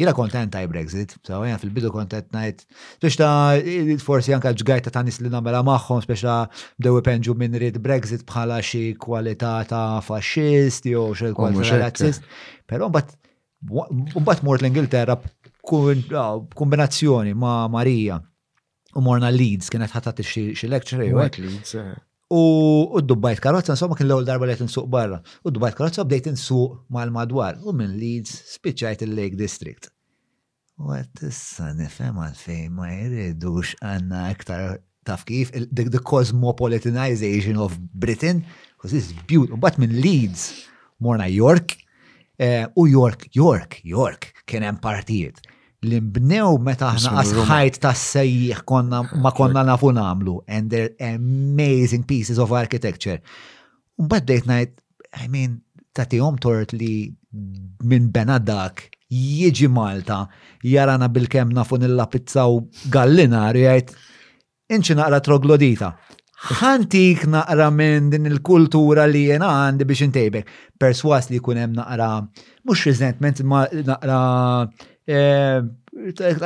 Jina kontent għaj Brexit, so jena fil-bidu kontent najt, biex ta' forsi anka ġgajta ta' nis li namela maħħom, biex ta' bdew ipenġu minn rrit Brexit bħala xi kwalità ta' fasċist, jew xi kwalità razzist. Pero mbatt, mbatt mort l-Ingilterra b'kombinazzjoni ma' Marija. u morna Leeds, kienet ħatat xi lecture jew hekk. Leeds, eh. U d-dubbajt karozza, insomma kien l-ewwel darba li qed insuq barra. U d-dubbajt karozza bdejt insuq mal-madwar u minn Leeds spiċċajt il-Lake District. U għed issa nifhem għalfejn ma jridux għandna iktar taf kif the cosmopolitanization of Britain, because it's beautiful. But minn Leeds morna York, eh, u York, York, York, kien hemm partijiet li nbnew meta aħna għasħajt ta' sejjiħ konna ma konna nafu namlu and they're amazing pieces of architecture. Mbagħad dejt ngħid, I mean, tagħtihom tort li minn bena dak jiġi Malta jarana bil-kem nafu nillapizzaw gallinar jgħid Inċi naqra troglodita. Ħantik naqra minn din il-kultura li jena għandi biex intejbek. Perswas li kunem naqra, mux resentment, ma naqra eh,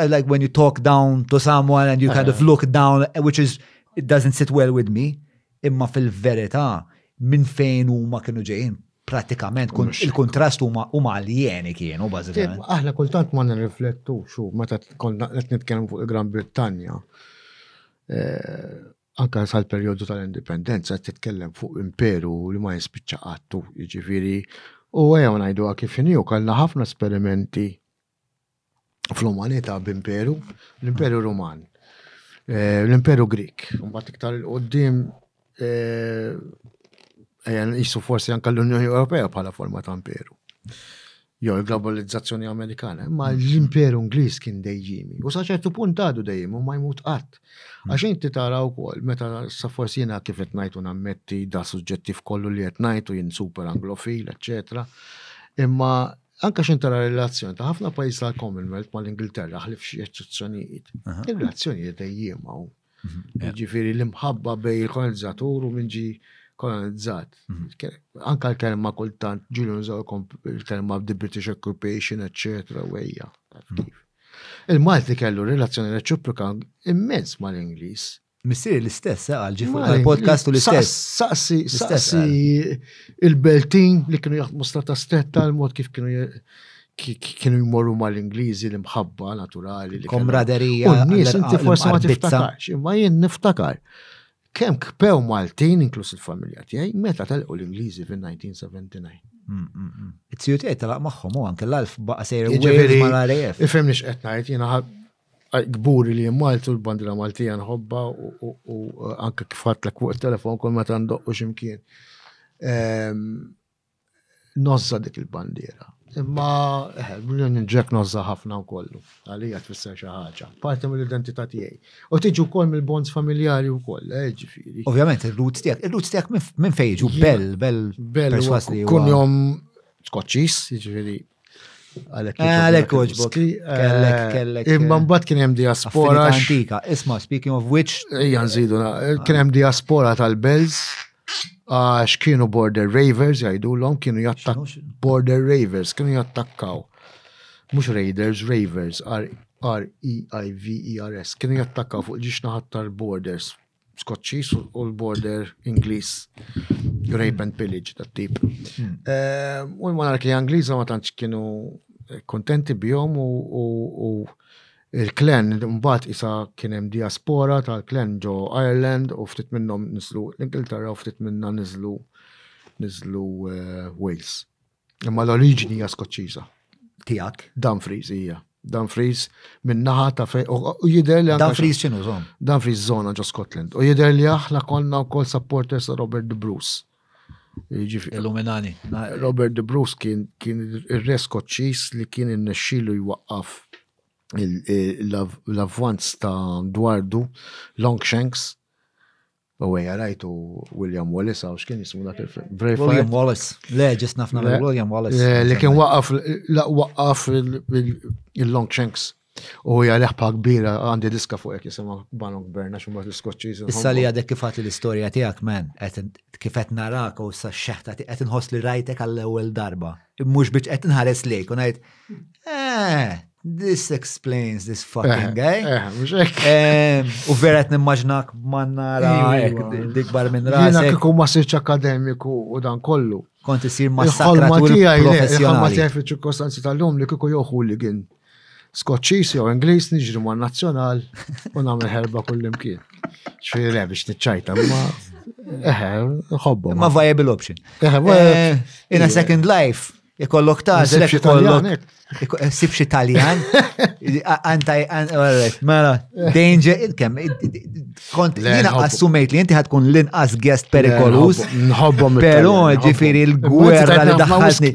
like when you talk down to someone and you kind of look down, which is, it doesn't sit well with me, imma fil-verita minn fejn huma kienu ġejjin. pratikament il-kontrast huma aljeni kienu bażikament. Aħna kultant ma nirriflettu xu meta konna qed nitkellmu fuq il-Gran Brittanja. Eh, anka sal-perjodu tal-indipendenza qed titkellem fuq imperu li ma jispiċċa qattu, jiġifieri u għew ngħidu kif inhi u kellna ħafna esperimenti fl-umanità b'imperu, l-Imperu Ruman, l-Imperu Grik, mbagħad iktar il qudiem ejja nqisu forsi anke l-Unjoni Ewropea bħala forma ta' imperu. Jew il-globalizzazzjoni Amerikana, imma l-Imperu Ingliż kien dejjimi. U sa ċertu punt għadu dejjem u ma jmut qatt. Għax inti tara wkoll meta sa forsi jiena kif qed ngħid u nammetti da suġġettiv kollu li qed ngħid u jien super anglofil, eċċetera. Imma Anke x'in tara relazzjoni ta' ħafna pajjiż tal-Commonwealth mal-Ingilterra ħlif xi eċċezzjonijiet. Ir-relazzjonijiet dejjem hawn. Mhm. Ġifieri l-imħabba bej il-kolonizzatur u minn ġi kolonizzat. Mhm. Anka l-kelma kultant ġilun zaw il-kelma the British occupation, etc. Wejja. Mhm. Il-Malti kellu relazzjoni reċiproka immens mal-Inglis. Missieri l-istess, eh, għalġi fuq il-podcast u l-istess. Saqsi, saqsi eh. il-Beltin li kienu jaħdmu strata stretta l-mod kif kienu kienu jmorru mal ingliżi l-imħabba naturali. Komraderija. Nis, inti forse ma tiftakarx, imma jien niftakar. Kem kpew Maltin, inklus il-familja tiegħi, meta telqu l-Ingliżi fin-1979. Mm, mm, mm. It-siju tiegħi telaq magħhom u anke l-alf baqa' sejr jiġifieri, mal-RAF. Ifhem nix qed ngħid jiena Gburi li jimmaltu l-bandra Maltija nħobba u anke kif ħatlek fuq il-telefon kol meta ndoqqu ximkien. Ehm, nozza dik il-bandiera. Imma, eh, l-Union Jack nozza ħafna u kollu. Għalija tfisser xi ħaġa. Parti mill-identità tiegħi. U tiġu wkoll mill-bonds familjari wkoll, eh, ġifieri. Ovvjament ir-roots tiegħek, ir-roots tiegħek minn fejn jiġu bell, bell perswas li kunjom skoċċis, ġifieri Għalek oġbok. Kellek, kellek. Imma mbagħad kien hemm diaspora. Antika, isma' speaking of which. Ejja nżidu, kien hemm diaspora tal-Bells għax kienu border ravers jgħidulhom kienu jattak border ravers kienu jattakkaw. Mhux raiders, ravers, R-E-I-V-E-R-S, kienu jattakkaw fuq ġiex naħat tal-borders Skoċċiż u l-border Ingliż rape and pillage ta' tip. Hmm. Eh, u l-monarki Angliża ma tantx kienu kontenti bihom u il-klen mbagħad isa kien hemm diaspora tal-klen ġo Ireland u ftit minnhom niżlu l-Ingilterra u ftit minnha niżlu niżlu eh, Wales. Imma l-oriġini hija Skoċċiża. Tiegħek. Dumfries hija. Dumfries min-naħa ta' fej u jidher li Dumfries x'inhu żomm? Dumfries żona ġo Scotland. U jidher li aħna konna wkoll supporters ta' Robert de Bruce. Illuminani. Robert de Bruce kien kien ir-res Skoċċiż li kien innexxilu jwaqqaf l-avvanz ta' Dwardu Longshanks U għeja rajtu William Wallace, għaw xkien jismu dak il-film. Braveheart. William Wallace, le ġis nafna Le. William Wallace. Eh, Li kien waqaf, la waqaf il- il- il-long shanks. U hija leħpa kbira għandi diska fuq hekk jisimha Banok Berna xi mbagħad l-Iskoċċiż. Issa li għadek kif għati l-istorja tijak, man, qed- kif qed narak u sa xeħta ti- qed nħoss li rajtek għall-ewwel darba. Mhux biex qed nħares lejk u ngħid, eh, this explains this fucking guy. Eh, eh, mhux hekk. Ehm, u vera qed nimmaġnak mannara iva. dikbar minn rasek. Jiena kieku ma sirx akademiku u dan kollu. Kont isir ma s-sakra tiegħi professjonali. Ma tiegħi fiċ-ċirkostanzi tal-lum li kieku joħu li kien Skoċċiż jew Ingliż niġri ma' nazzjonal u nagħmel ħerba kullimkien. Xfieri le biex niċċajta, ma eħe, ħobbu. Ma viable option. Eh, in a second life, ikollok tażel, ikollok. Eh, sibx Italjan, antaj, mela, danger, kem, kont, jina assumejt li jinti ħatkun l-inqas guest perikolus. Nħobbom. Pero ġifiri l-gwerra li daħħalni.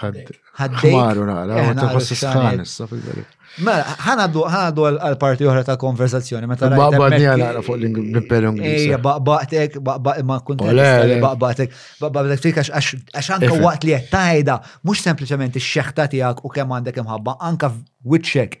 Ħadmaru naqra, eh, għata ħossi sħan issa fil-verit. Mela, ħanaddu ħanaddu għal-parti oħra ta' konversazzjoni. Meta baqbadni għal fuq l-imperu Ingliż. Ejja, baqbaqtek, baqbaq ma kunt baqbaqtek, baqbaqtek fik għax anka waqt li qed tajda, mhux sempliċement ix-xeħta tiegħek u kemm għandek imħabba, anka wiċċek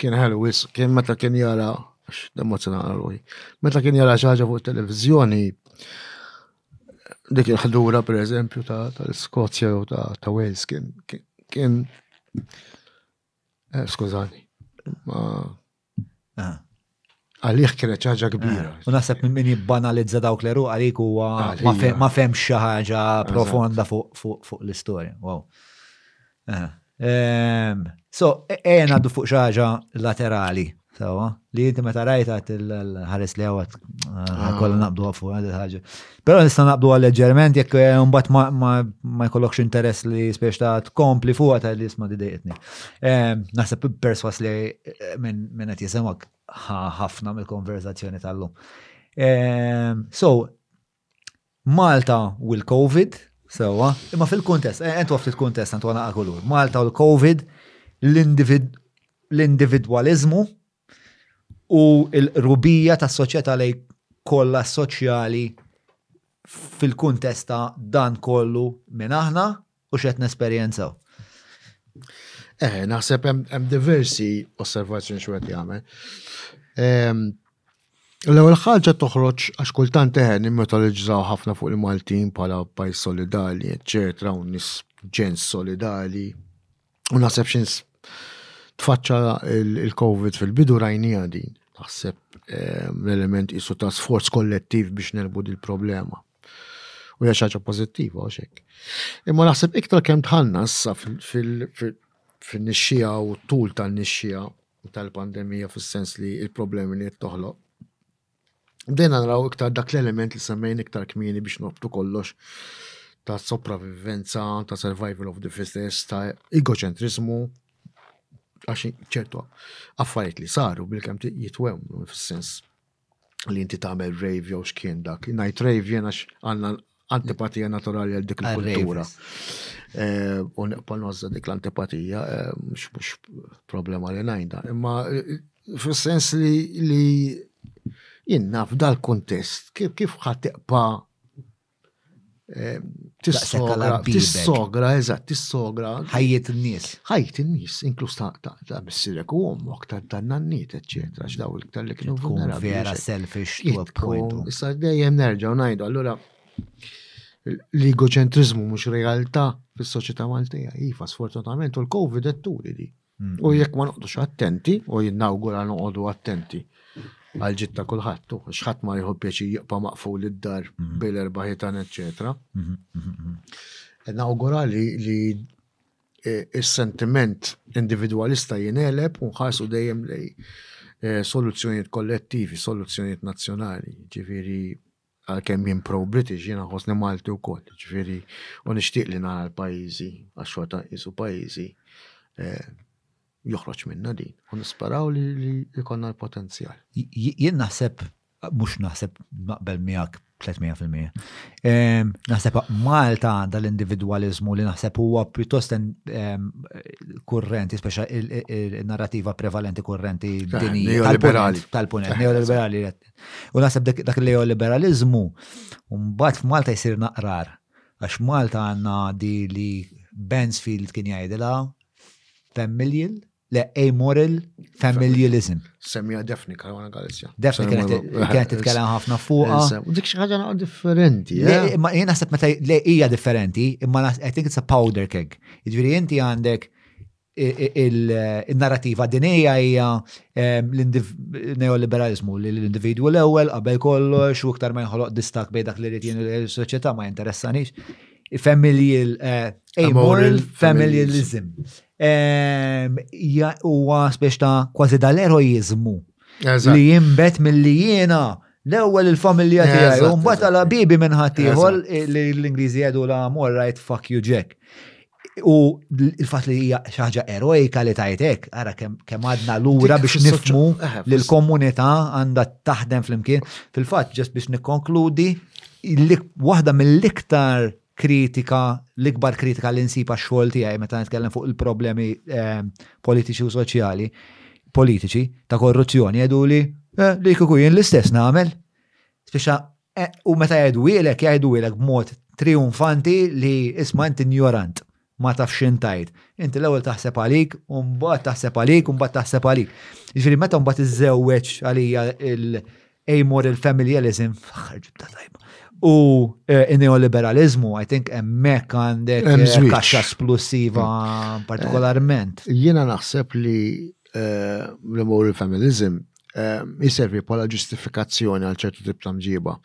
Kien ħelu wisq, kien meta kien jara Emozzjona għal ruħi. Meta kien jara xi ħaġa fuq televizjoni, dik il-ħdura per eżempju tal-Skozja jew ta' Wales kien kien eh, skużani. Ah. Għalih kienet xi ħaġa kbira. Eh, u naħseb minn min jibbanalizza dawk l eru għalik huwa ma fehmx xi ħaġa profonda fuq l-istorja. Wow. Eh, ehm, so, e-, ejja għaddu fuq xi ħaġa laterali. Sawa, li jinti meta rajta il-ħares li għawat, ah. kolla naqdu għafu għad il-ħagġa. Pero nista naqbdu għal leġġerment jekk eh, mbagħad ma, ma, ma jkollokx interess li spiex ta' tkompli fuqha ta' li jisma' didejqitni. Eh, naħseb perswas li eh, minn min qed jisimgħek ħafna mill-konverzazzjoni tal-lum. Eh, so, Malta u l-COVID, sewa, imma fil-kuntest, eh, entu ftit kuntest għantu għana għakulur, Malta u l-COVID, l-individualizmu, u l-qrubija tas-soċjetà lejn kollha soċjali fil-kuntest ta' dan kollu minn aħna u x'qed nesperjenzaw. Eh, naħseb hemm diversi osservazzjoni xi wieħed jagħmel. Ehm, l-ewwel ħaġa toħroġ għax kultant eħen immortalizzawh ħafna fuq il-Maltin bħala pajjiż solidali, eċċetera, u nis ġens solidali. U naħseb xins tfaċċa il-Covid fil-bidu rajnija din. Naħseb eh, l-element isu ta' sforz kollettiv biex nerbu il problema U hija xaġa pożittiva u xek. Imma naħseb iktar kemm tħanna issa fil-nixxija u t-tul tan-nixxija tal-pandemija fis-sens li il-problemi li toħloq Bdejna naraw iktar dak l-element li semmejn iktar kmieni biex nobtu kollox ta' sopravivenza, ta' survival of the fittest, ta' egocentrismu, għax ċertu affarijiet li saru bil-kem jitwew, fil-sens li inti tagħmel rave jew xkien dak. Najt rave jena għanna antipatija naturali għal dik il-kultura. Eh, u naqbal nozza dik l-antipatija, eh, mux problema li najda. Imma eh, fil-sens li jinna f'dal kontest, kif ħatiqpa tissogra, tissogra, eżat, tissogra. ħajjet n-nis. ħajjet n-nis, inklus ta' ta' missirek u ommok, ta' ta' nanniet, eccetera, x'daw iktar li kienu vulnerabli. Vera selfish to a point. Issa dejjem nerġgħu ngħidu, allura l-egoċentrizmu mhux realtà fis-soċjetà Maltija. Iva, sfortunatament, u l-Covid qed turi di. Mm. U jekk ma noqdux attenti, u jinnawgura noqogħdu attenti għal ġitta kulħadd, u xħadd ma jħu pjaċi jibqa' maqful id-dar mm-hmm. bil-erba' ħitan, eċċetera. Mm-hmm, mm-hmm, Nawgura li e, is-sentiment individwalista jingħeleb u nħarsu dejjem lej e, soluzzjonijiet kollettivi, soluzzjonijiet nazzjonali, ġifieri għalkemm jien pro-British jiena ħosni Malti wkoll, ġifieri u nixtieq li nara l-pajjiżi għax xorta qisu pajjiżi e, joħroġ minnha din u nisperaw li jkollna l-potenzjal. Jien naħseb, mhux naħseb naqbel miegħek 300%. Ehm, naħseb Malta għandha l-individualizmu li naħseb huwa pjuttost ehm, kurrenti, speċa il-narrativa prevalenti kurrenti dinija tal-punent, neoliberali. U naħseb dak il-neoliberalizmu, mbagħad f'Malta jsir naqrar, għax Malta għandna di li Bensfield kien jgħidilha Familial? Le, amoral familialism. Semmija Daphne Caruana Galizia. Daphne kienet titkellem ħafna fuqha. Dik xi ħaġa naqa' differenti. Eh? Ma jien naħseb meta le hija differenti, imma I think it's a powder keg. Jiġifieri inti għandek il-narrativa dinija hija ehm, l-neoliberalizmu li l-individwu l-ewwel qabel kollox u iktar ma jinħoloq distak bejn dak li rrid jien is-soċjetà ma jinteressanix. Familial, eh, amoral familialism. Ehm, huwa spiex ta' kważi dal-eroizmu li jimbet mill-li jiena l-ewwel il-familja tiegħi u mbagħad għal bibi minn ħaddieħor li l-Ingliżi jgħidu la more right fuck you Jack. U il-fat li hija xi ħaġa erojka li tajtek, ara kemm għadna lura biex nifmu eh, li l-komunità għandha taħdem flimkien. Fil-fatt ġest biex nikkonkludi Waħda mill-iktar kritika, l-ikbar kritika li nsib għax-xogħol tiegħi meta nitkellem fuq il-problemi ehm, politiċi u soċjali, politiċi ta' korruzzjoni għedu li eh, li kuku jien l-istess nagħmel. Spiċċa eh, u meta jgħidu ilek jgħidu ilek b'mod triumfanti li isma' inti ignorant. ma tafx x'in tgħid. Inti l-ewwel taħseb għalik u mbagħad taħseb għalik u mbagħad taħseb għalik. Jiġifieri meta mbagħad iżżewweġ għalija l-amoral familialism ġibta tajba. U eh, neoliberalizmu, I think hemmhekk għandek eh, kaxxa splussiva partikolarment. Jiena naħseb li l-imur il-femminizm jiservi bħala ġustifikazzjoni għal ċertu tip ta' mġiba.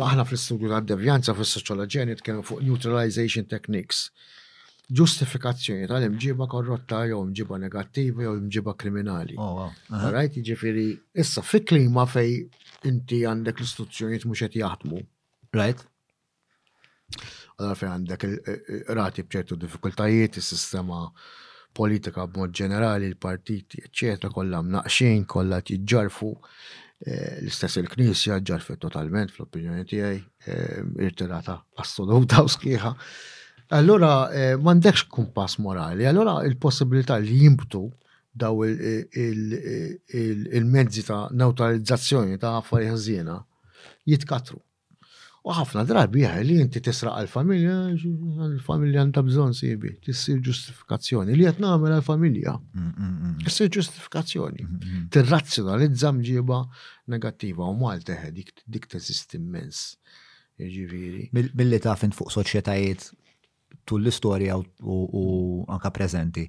Aħna fl-istudju ta' devjanza fis-soċjoloġija nitkellmu fuq neutralization techniques. Ġustifikazzjoni tal-imġiba korrotta jew imġiba negattiva jew imġiba kriminali. Oh, Rajt jiġifieri issa fi klima fej inti għandek l-istituzzjonijiet mhux qed jaħdmu. Right. Għal fejn għandek rati bċertu diffikultajiet, is-sistema politika b'mod ġenerali, l-partiti, eċċetera, kollha mnaqxin, kollha tiġġarfu. Eh, l-istess il-Knisja ġarfet totalment fl-opinjoni tiegħi, eh, irtirata assoluta u sħiħa. Allura eh, m'għandekx kumpass morali, allura il-possibilità li jimbtu daw il-mezzi ta' neutralizzazzjoni ta' affarijiet jitkatru. U ħafna drabi għaj li inti tisraq għal-familja, għal-familja għanda bżon sibi, tissir ġustifikazzjoni li għet namel għal-familja. Mm, mm, mm. Tissir ġustifikazzjoni. Tirrazzjonalizza mġiba negattiva u mal teħed dik teżist immens. Ġiviri. Billi ta' fin fuq soċjetajiet tul l-istorja u anka preżenti.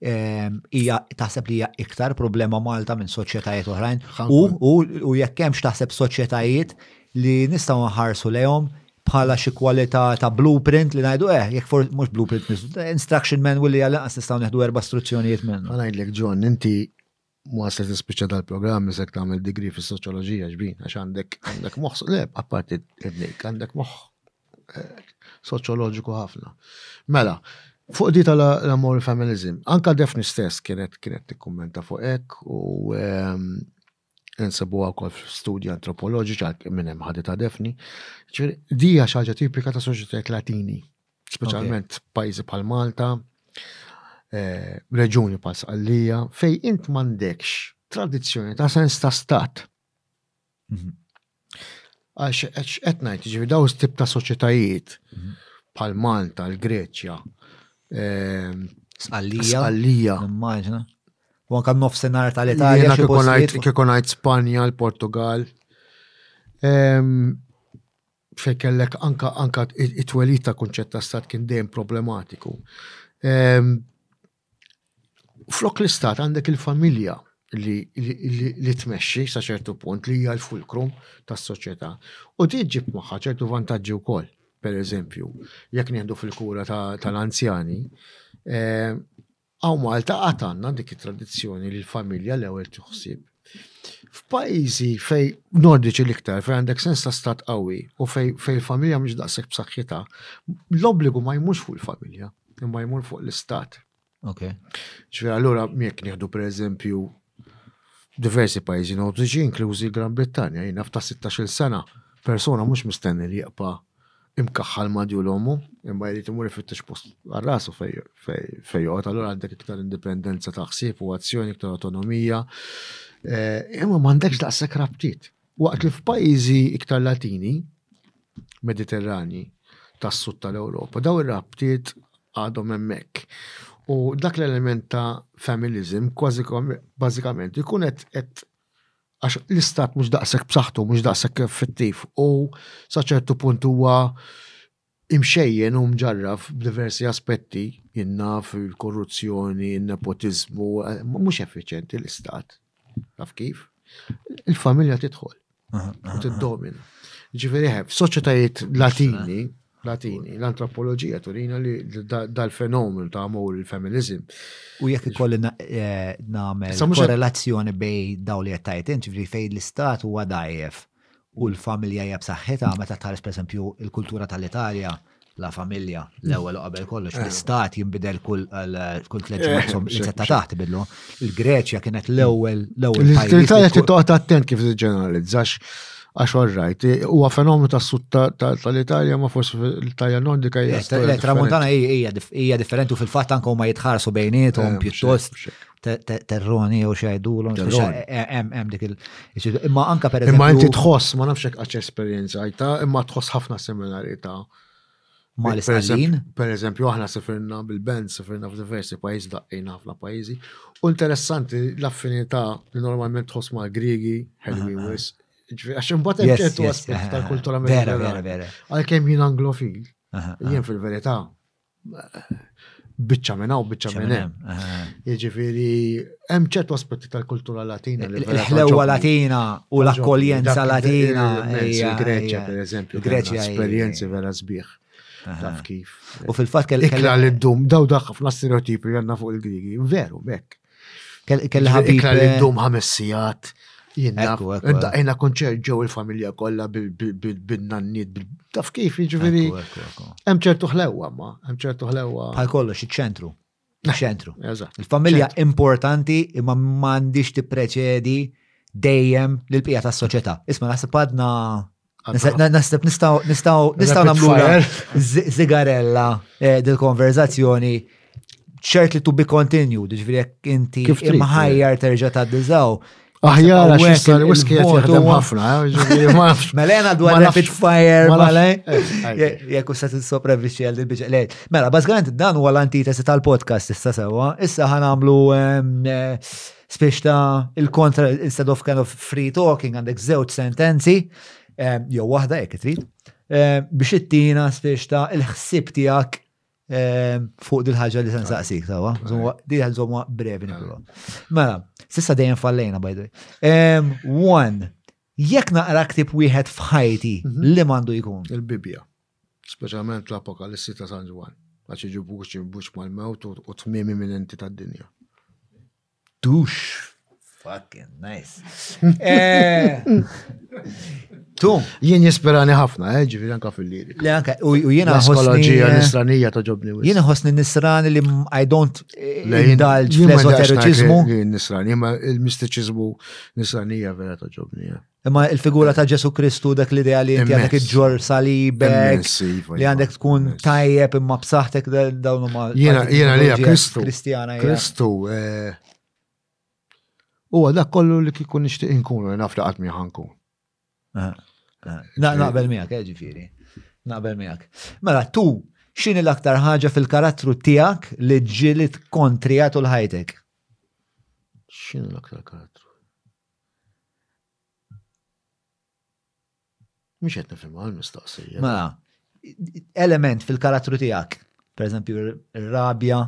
Ehm, hija taħseb li hija iktar problema Malta minn soċjetajiet oħrajn u jekk hemmx taħseb soċjetajiet li nistgħu nħarsu lejhom bħala xi kwalità ta' blueprint li ngħidu eh, jekk for mhux blueprint, instruction manual li għal-lanqas nistgħu neħdu erba' struzzjonijiet minn. Ma ngħidlek John, inti ma se tispiċċa dal-programm isek tagħmel degree fis-soċjoloġija xbin għax għandek għandek moħħ le apparti id-nejk għandek moħħ eh, soċjoloġiku ħafna. Mela, fuq di tal-amor feminism, anka defni stess kienet kienet tikkummenta fuq hekk u ehm, insibu għakol f-studji antropoloġiċi għal minn hemm ħadita defni. Di hija xi ħaġa tipika ta' soċjetajiet Latini Speċjalment okay. pajjiżi bħal Malta, eh, reġuni bħal Sqallija, fej int m'għandekx tradizzjoni ta' sens ta' stat. Mhm. Għax qed ngħid, ġifi daw tip ta' soċjetajiet mhm. bħal Malta, l-Greċja, eh, Sqallija. Sqallija. Immaġna. U anka nofsenar tal-Italja. Kiekonajt Spanja, l-Portugal. fejn kellek anka anka it-twelid ta' kunċett ta' stat kien dejjem problematiku. Ehm, flok l-istat għandek il-familja li, li, tmexxi sa ċertu punt li hija l-fulkrum tas-soċjetà. U din ġib magħha ċertu vantaġġi wkoll. Per eżempju, jekk nieħdu fil-kura tal-anzjani, ehm, Hawn Malta għad għandna dik it-tradizzjoni li l-familja l-ewwel tiħsib. F'pajjiżi fej nordiċi l-iktar fej għandek sens ta' stat qawwi u fej fej familja mhux daqshekk b'saħħitha, l-obbligu ma jmux fuq il-familja, imma jmur fuq l-istat. Ok. Ġifier allura jekk nieħdu pereżempju Diversi pajjiżi Nordiċi, inklużi l-Gran Brittanja, jien naf ta' sittax-il sena, persuna mhux mistenni li jibqa' imkaħħal ma' djul ommu, imma jrid imur ifittex post għal rasu fejn joqgħod, allura għandek iktar indipendenza ta' ħsieb u azzjoni, iktar awtonomija, imma m'għandekx daqshekk rabtiet. Waqt li f'pajjiżi iktar Latini, Mediterranji, tas-Sud tal-Ewropa, dawn ir-rabtiet għadhom hemmhekk. U dak l-element ta' familiżim kważi bażikament ikun qed għax l-istat mhux daqshekk b'saħħtu, mhux daqshekk effettiv u sa ċertu punt huwa Imxejjen u mġarraf b'diversi aspetti, jien naf il-korruzzjoni, in-nepotiżmu, mhux effiċjenti l-istat. Taf kif? Il-familja tidħol u tiddomina. Ġifieri ħef, eh, soċjetajiet Latini, Latini, l-antropoloġija turina li dal-fenomenu ta' amur il-feminizm. U jekk ikolli eh, nagħmel korrelazzjoni bej daw li qed tajt ġifieri fejn l-istat huwa dajjef u l-familja hija b'saħħitha meta tħares pereżempju il-kultura tal-Italja la familja l-ewwel u qabel kollox eh. l-istat jinbidel kull eh, kull tliet eh, ġimgħat li setta taħt bidlu. Il-Greċja kienet l-ewwel l-ewwel pajjiż. L-Italja titqgħod attent kif tiġġeneralizzax għax orrajt, huwa fenomenu ta' sutta tal-Italja ma forsi l-Italja nordika hija. Tramuntana hija differenti u fil-fatt anke huma jitħarsu bejniethom pjuttost terroni jew xajdulhom. Hemm dik il- Imma anka per Imma inti tħoss, ma nafx hekk għax esperjenza jta, imma tħoss ħafna similarità. Ma l-isqallin. Per eżempju, aħna sifirna bil-band, sifirna f'diversi pajjiżi daqqin ħafna pajjiżi. U interessanti l-affinità li normalment tħoss ma' Griegi, ħelwi wis. Għax imbagħad hemm ċertu aspett tal-kultura Vera, vera, vera. Għalkemm jien anglofil, jien fil-verità biċċa minn hawn, biċċa minn hemm. Jiġifieri hemm ċertu aspetti tal-kultura Latina li l-ħlewwa Latina u l-akkoljenza Latina. Il-Greċja, per eżempju, Greċja esperjenzi vera sbieħ. Taf kif. U fil-fatt kelli. Ikla li ddum, daw dak ħafna stereotipi għandna fuq il-Grigi. Veru, bekk. Kelli ħabib. Ikla li ndum ħames sigħat. Jidna, ejna konċert ġew il-familja kollha bil-nannit, taf kif, jiġifieri. Hemm ċertu ħlewwa ma, hemm ċertu ħlewwa. Bħal kollox iċ-ċentru. Iċ-ċentru. Il-familja importanti imma m'għandix tippreċedi dejjem l-bqija tas-soċjetà. Isma' naħseb għadna Nasib nistaw nistaw nistaw namlura zigarella eh, dil-konverzazzjoni ċert li to be continued, ġifri jekk inti imħajjar terġa ta' dizaw. Aħjar għax issa l-whisky qed jaħdem ħafna, eh, Mela jena dwar rapid fire, mela jekk u se tissopravvixxi għal il-biċċa. Le, mela bażikament dan huwa l-antitesi tal-podcast issa sewwa, issa ħanamlu ehm, eh, Spiċ ta' il-kontra instead of kind of free talking għandek żewġ sentenzi eh, jew waħda jekk trid eh, biex ittina spiċ ta' il-ħsib tiegħek eh, fuq dil-ħaġa li se nsaqsik tawa. Di żomma brevi nipprova. Mela, sissa dejjem fallejna by the way. One, jekk naqra ktib wieħed f'ħajti mhm. li mandu jkun. Il-Bibja. Speċjalment l-Apokalissi ta' San Ġwann, għax jiġu buċċ imbuċċ mal-mewt u t-tmiem imminenti tad-dinja. Tux! Fucking nice. Eh, tu? Jien jispirani ħafna, eh, ġifieri anka fil-liri. Le anke, u u jiena L-eskoloġija, ħossni. l-isranija ta' ġobni wis. Jiena ħossni nisrani li m- I don't eh, Le, jien- indulge jien ma naqx fl-esoteriċizmu. ngħid li jien nisrani, ma il-mistiċiżmu nisranija vera ta' ġobni. eh. Imma il-figura ta' Ġesu Kristu dak l-idea li inti għandek iġġor salibek, iva, li għandek tkun tajjeb imma b'saħħtek dawn huma. Jiena jiena li Kristu. Kristjana Kristu eh, huwa dak kollu li kieku nixtieq inkunu li naf li qatt miegħu ħankun. Eh, eh. Naqbel miegħek, ġifieri. Naqbel miegħek. Mela tu x'inhi l-aktar ħaġa fil-karattru tiegħek li ġġieled kontri għatul ħajtek? X'inhi l-aktar karattru? Mux qed nifhimha l-mistoqsija. Mela, element fil-karattru tiegħek, per eżempju, rabja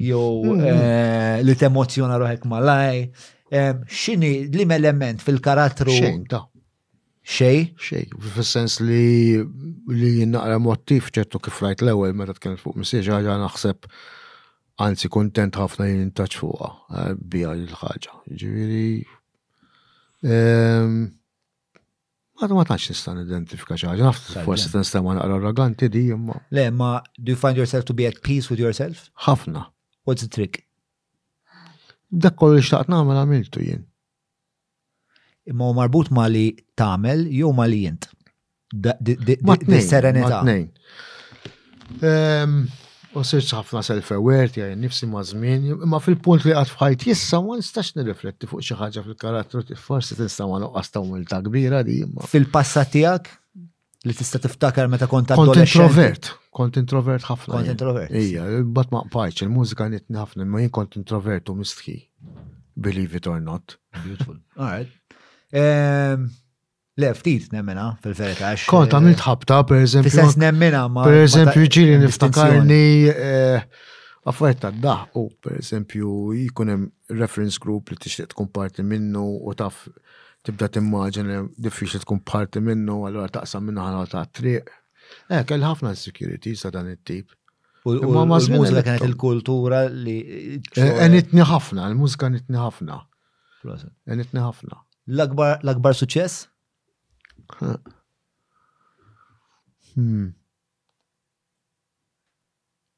jew mm-hmm. eh, li temozzjona roħek malaj, eh, xini li element fil-karattru. Xejn ta' xej? Xej, fil-sens li li naqra motiv ċertu kif rajt l-ewel meta tkellem fuq msieġ ħaġa naħseb Anzi, kontent ħafna li nintaċ fuqa eh, bija l-ħagġa. Ġiviri, ehm, għadu ma taċ nistan identifika ċaġa, nafti forse t nistema naqra arroganti di jimma. Le, ma do you find yourself to be at peace with yourself? ħafna. What's the trick? Dak kollu li xtaqt namel għamiltu jien. Imma huwa marbut ma' li tagħmel jew ma' li int. Serenità. Ehm, u sirx ħafna self-aware tiegħi nifsi ma' żmien, imma fil-punt li qatt f'ħajt jissa ma nistax nirrifletti fuq xi ħaġa fil-karattru forsi tinsta' ma' nuqqas ta' umiltà kbira di imma. Fil-passat tiegħek Li tista' tiftakar meta kont Kont introvert, kont introvert ħafna. Kont introvert. Ija, bat ma qpajċ, il-mużika nitni ħafna, ma jien kont introvert u mistħi. Believe it or not. Beautiful. All right. Ehm, Le, ftit nemmena fil-verita. Kont eh, għamilt ħabta, per eżempju. Fissess nemmena, ma. Per eżempju, ġiri niftakarni eh, affarijiet ta' daħ u per eżempju jikunem reference group li tixtieq tkun parti minnu u taf Tibda timmaġina li diffiċli tkun parti minnu, allura taqsam minna ħana ta' triq. Eh, kell ħafna insecurity sa dan it-tip. U l-mużika kienet il-kultura li. Eh, enitni ħafna, il-mużika enitni ħafna. Enitni ħafna. L-akbar suċess? Hmm.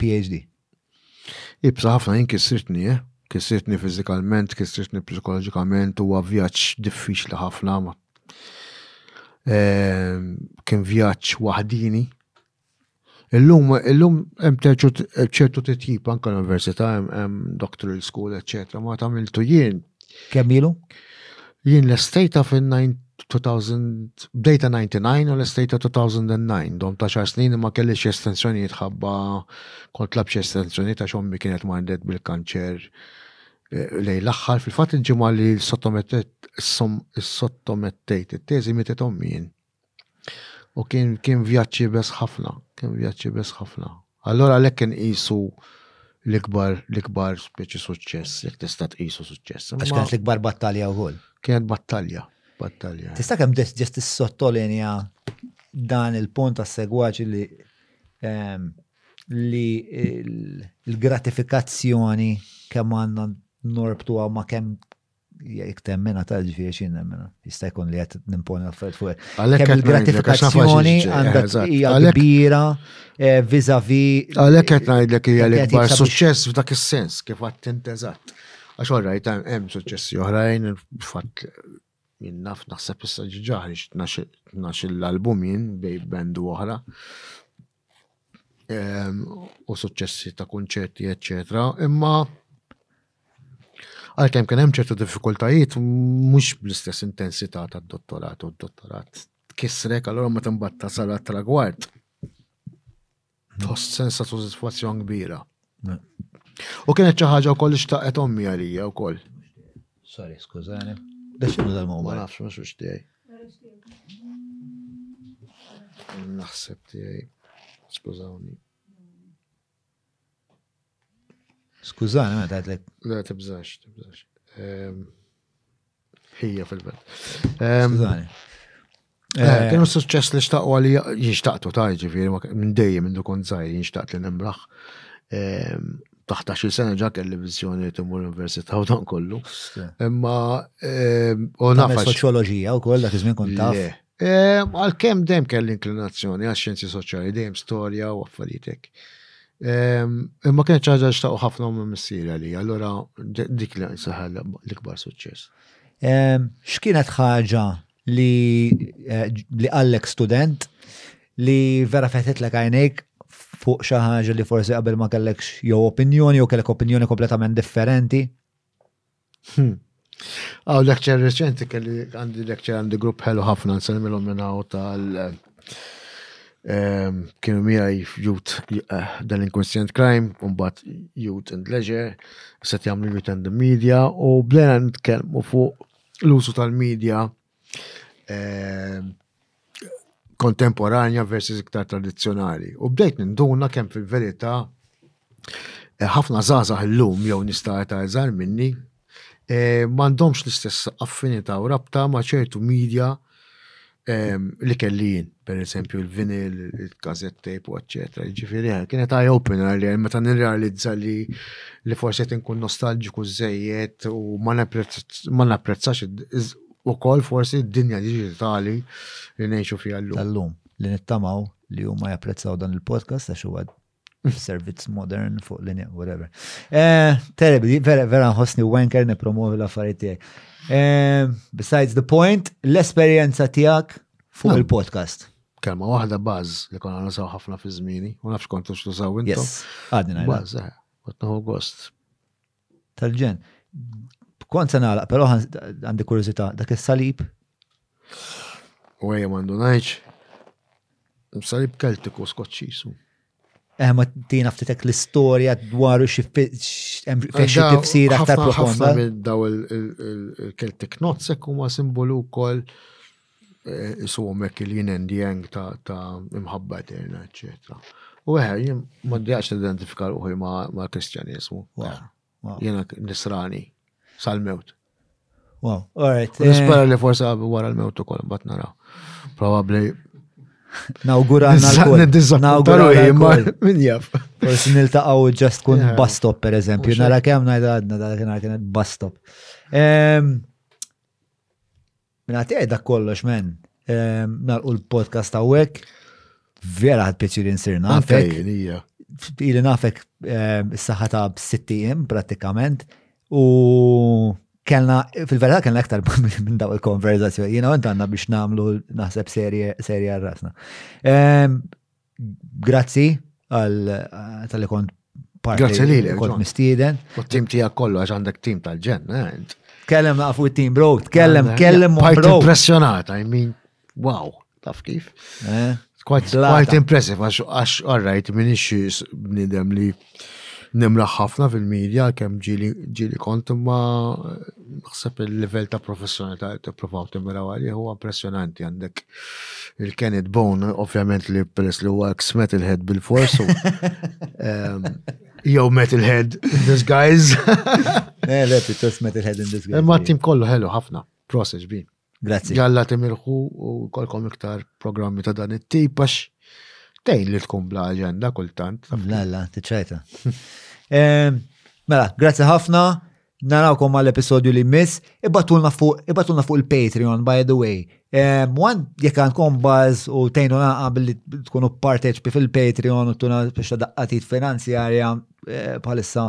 PhD. Iebsa ħafna, jien kissirtni, eh. Kissirtni fiżikalment, kissirtni psikoloġikament, huwa vjaġġ diffiċli ħafna. Ehm, kien vjaġġ waħdini. Illum, illum hemm ċertu titjib anke l-università, hemm doctoral school, eċċetera, ma tagħmiltu jien. Kemm ilu? li nlestejtha fil-2000, bdejtha 99 u lestejtha 2009, dom ta' xar snin ma kellix xi estensjonijiet ħabba kont tlab xi estensjonijiet għax ommi kienet mardet bil-kanċer eh, lejn l-aħħar. Fil-fatt il-ġimgħa li sottomettejt it-teżi mietet ommi jien. U kien kien vjaġġ iebes ħafna, kien vjaġġ iebes ħafna. Allora lek kien qisu l-ikbar l-ikbar speċi suċċess, jekk tista' tqisu suċċess. Għax kienet l-ikbar battalja wkoll. Kienet battalja, battalja. Tista' kemm ġest tissottolinja dan il-punt tas-segwaġi li ehm, li l-gratifikazzjoni kemm għandna norbtuha ma kemm jek temmena tal ġifiri xin nemmena. Jista' jkun li qed nimponi affarijiet fuq. Għalhekk qed gratifikazzjoni għandha eh, hija kbira eh, vizavi. Għalhekk qed ngħidlek hija l-ikbar suċċess f'dak is-sens kif għad tinteżat. Għax orrajt hemm suċċessi oħrajn fatt jien naf naħseb issa ġiġaħri nax l-album jien bej bendu oħra. ehm, u suċċessi ta' kunċerti, eccetera, imma għalkemm kien hemm ċertu diffikultajiet mhux bl-istess intensità tad-dottorat u d-dottorat tkissrek allura ma timbatta sara tragward. Tħoss sensa sodisfazzjon kbira. U kienet xi ħaġa wkoll xtaqet ommi għalija wkoll. Sorry, skużani. Biex xinu dal-mumma? Ma nafx, ma xux tiegħi. Naħseb tiegħi. Skużawni. Skużani, ma tgħidlek. Le, tibżax, tibżax. Ehm, Hija fil-belt. Skużani. Eh, eh, kienu suċċess li xtaqwa li jixtaqtu ta' ġifiri, minn dejjem minn dukon zaħir jinxtaqt li nimraħ. Eh, taħta xi sena ġa kelli viżjoni li timur l-università u dan kollu. Imma u nafa. Soċjoloġija wkoll dak iż-żmien kont taf. Ehm, għalkemm dejjem kelli inklinazzjoni għax xjenzi soċjali, dejjem storja u affarietek. Ehm, imma kienet ċaġa xtaqu ħafna u missir għalli, allora dik li saħal l-ikbar suċċess. Ehm, x'kienet ħaġa li eh, li għallek student li vera fetet l għajnejk fuq xi ħaġa li forsi qabel ma kellekx jew opinjoni jew kellek opinjoni kompletament differenti? Hmm. Għaw lekċer reċenti kelli għandi lekċer għandi grupp ħelu ħafna nsalmilhom minn hawn tal ehm, kienu miegħi jut eh, dan inconscient crime, mbagħad jut and leisure, se jagħmlu jut and the media u bdejna nitkellmu fuq l-użu tal-media kontemporanja versus iktar tradizzjonali. U bdejt ninduna kemm fil-verità eh, ħafna żgħażagħ illum jew nista' ta' iżgħar minni eh, m'għandhomx l-istess affinità u rabta ma' ċertu media ehm, li kellin. per eżempju il-vinil, il-kazett tape, eccetera. Ġifiri, eh, kienet eye opener li meta nirrealizza li li forse tinkun nostalġiku zzejiet u ma napprezzax u kol forsi d-dinja digitali li nejxu fija l-lum. Tal-lum, li nittamaw li huma japprezzaw dan il-podcast għax huwa servizz modern fuq linja, whatever. Eh, terribli, vera, vera nħossni wanker nipromovi l-affarijiet tiegħek. Eh, besides the point, l-esperjenza tiegħek fuq Mela. il-podcast. Kelma waħda baż li konna nasaw ħafna fi żmieni, u nafx kontu x'tużaw intom. Yes, għadni ngħidha. Baż, eh, kont naħu gost. Tal-ġen. Kont se nagħlaq, però għandi kurjużità dak is-salib. U għajja mandu ngħidx. Salib Keltiku Skoċċisu. Eh, ma tina ftitek l-istorja dwaru xi tifsira aktar profonda. Daw il-Keltik Notzek huma simbolu wkoll Isuhom hekk il-yin and yang ta' imħabba eterna, eċċetera. U eħe, jien ma dejaqx identifika ruħi ma' Kristjaniżmu. Jiena nisrani sal-mewt. Wow, all right. Nispera li forse wara l-mewt ukoll bat naraw. Probably Nawgurana l-kol. Nawgurana l-kol. Min jaf. Forsi nil-taqaw ġast kun bastop, per eżempju. Nara kem najda għadna, dara kena kena bastop. Minna tiegħi dak kollox men. Ehm, nalqu l-podcast hawnhekk. Vera ħad pjaċir insir nafek. Ili nafek ehm, s-saħħa ta' 60 prattikament u kellna fil-verità kellna aktar minn daw il-konverzazzjoni. Jiena għand għandna biex nagħmlu naħseb serje serje għal rasna. Ehm, Grazzi għal tal-li kont parti. Grazzi li li kont mistieden. U t-tim tijak kollu għax għandek tim tal-ġen, eh, Tkellem naqfu t-tim, bro, tkellem, tkellem, bro. Bajt impressionata, I mean, wow, taf kif. Eh? Quite impressive, għax għarrajt minix bnidem li Nimraħ ħafna fil-media għalkemm ġieli ġieli kont imma naħseb il-livell ta' professjonalità qed tippruvaw timmiraw għalih huwa impressjonanti għandek il-Kenneth Bone ovvjament li peress li huwa ex metalhead bil-fors jew metalhead in disguise. Eh, le, pjuttost metalhead in disguise. Imma tim kollu ħelu ħafna. Process bin. Grazzi. Jalla timilħu u kolkom iktar programmi ta' dan it-tip għax tejn li tkun bla agenda kultant. Lalla, tiċċajta. Eh, mela, grazzi ħafna. Narawkom għal episodju li miss, ibatulna fuq, ibatulna fuq il-Patreon, by the way. Eh, Wan, jek għandkom baz u tejnu naqa billi tkunu parteċpi fil-Patreon u tuna biex daqqatit finanzjarja, Eh, bħalissa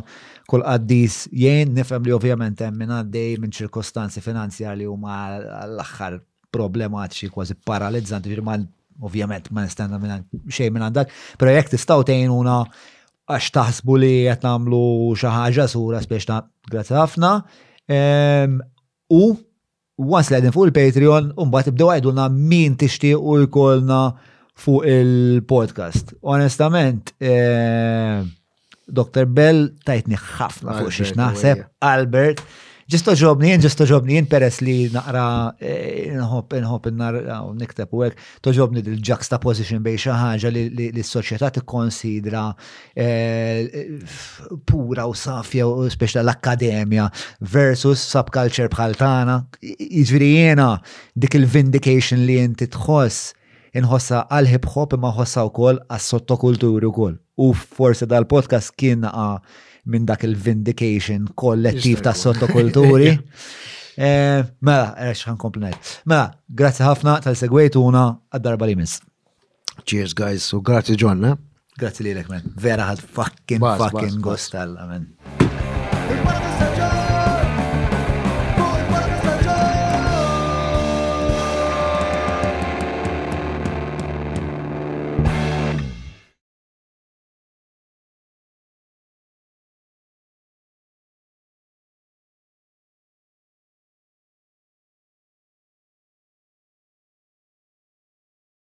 kull qaddis jgħin nifhem li ovvjament hemm minn għaddej minn ċirkostanzi finanzjar li huma l-aħħar problematiċi kważi paralizzanti ġifieri ma ovvjament ma nistenna minn xejn minn għandak, però jekk tistgħu tgħinuna għax taħsbu li qed nagħmlu xi ħaġa sura spiex ta' grazzi ħafna. U Once li qegħdin fuq il-Patreon, mbagħad ibdew għidulna min tixtiequ jkollna fuq il-podcast. Onestament, eh, Dr. Bell tajtni ħafna fuq xiex naħseb, Albert. Ġisto ġobni jien, ġisto ġobni jien peress li naqra eh, nħob nħob nar nikteb u hekk, toġobni dil-juxtaposition bej xi ħaġa li s-soċjetà tikkonsidra pura u safja u speċta l-akkademja versus subculture bħal tagħna. Jiġri jiena dik il-vindication li inti tħoss inħossa għal hip hop imma ħossa wkoll għas-sottokulturi wkoll. U forsi dal-podcast kien minn dak il-vindication kollettiv ta' sottokulturi. Eh, mela, għax eh, ħan komplinajt. Mela, grazzi ħafna tal-segwejtuna għad-darba li miss. Cheers guys, u grazzi ġonna. Grazzi li l-ek, man. Vera ħad fucking, fucking gost għalla, man.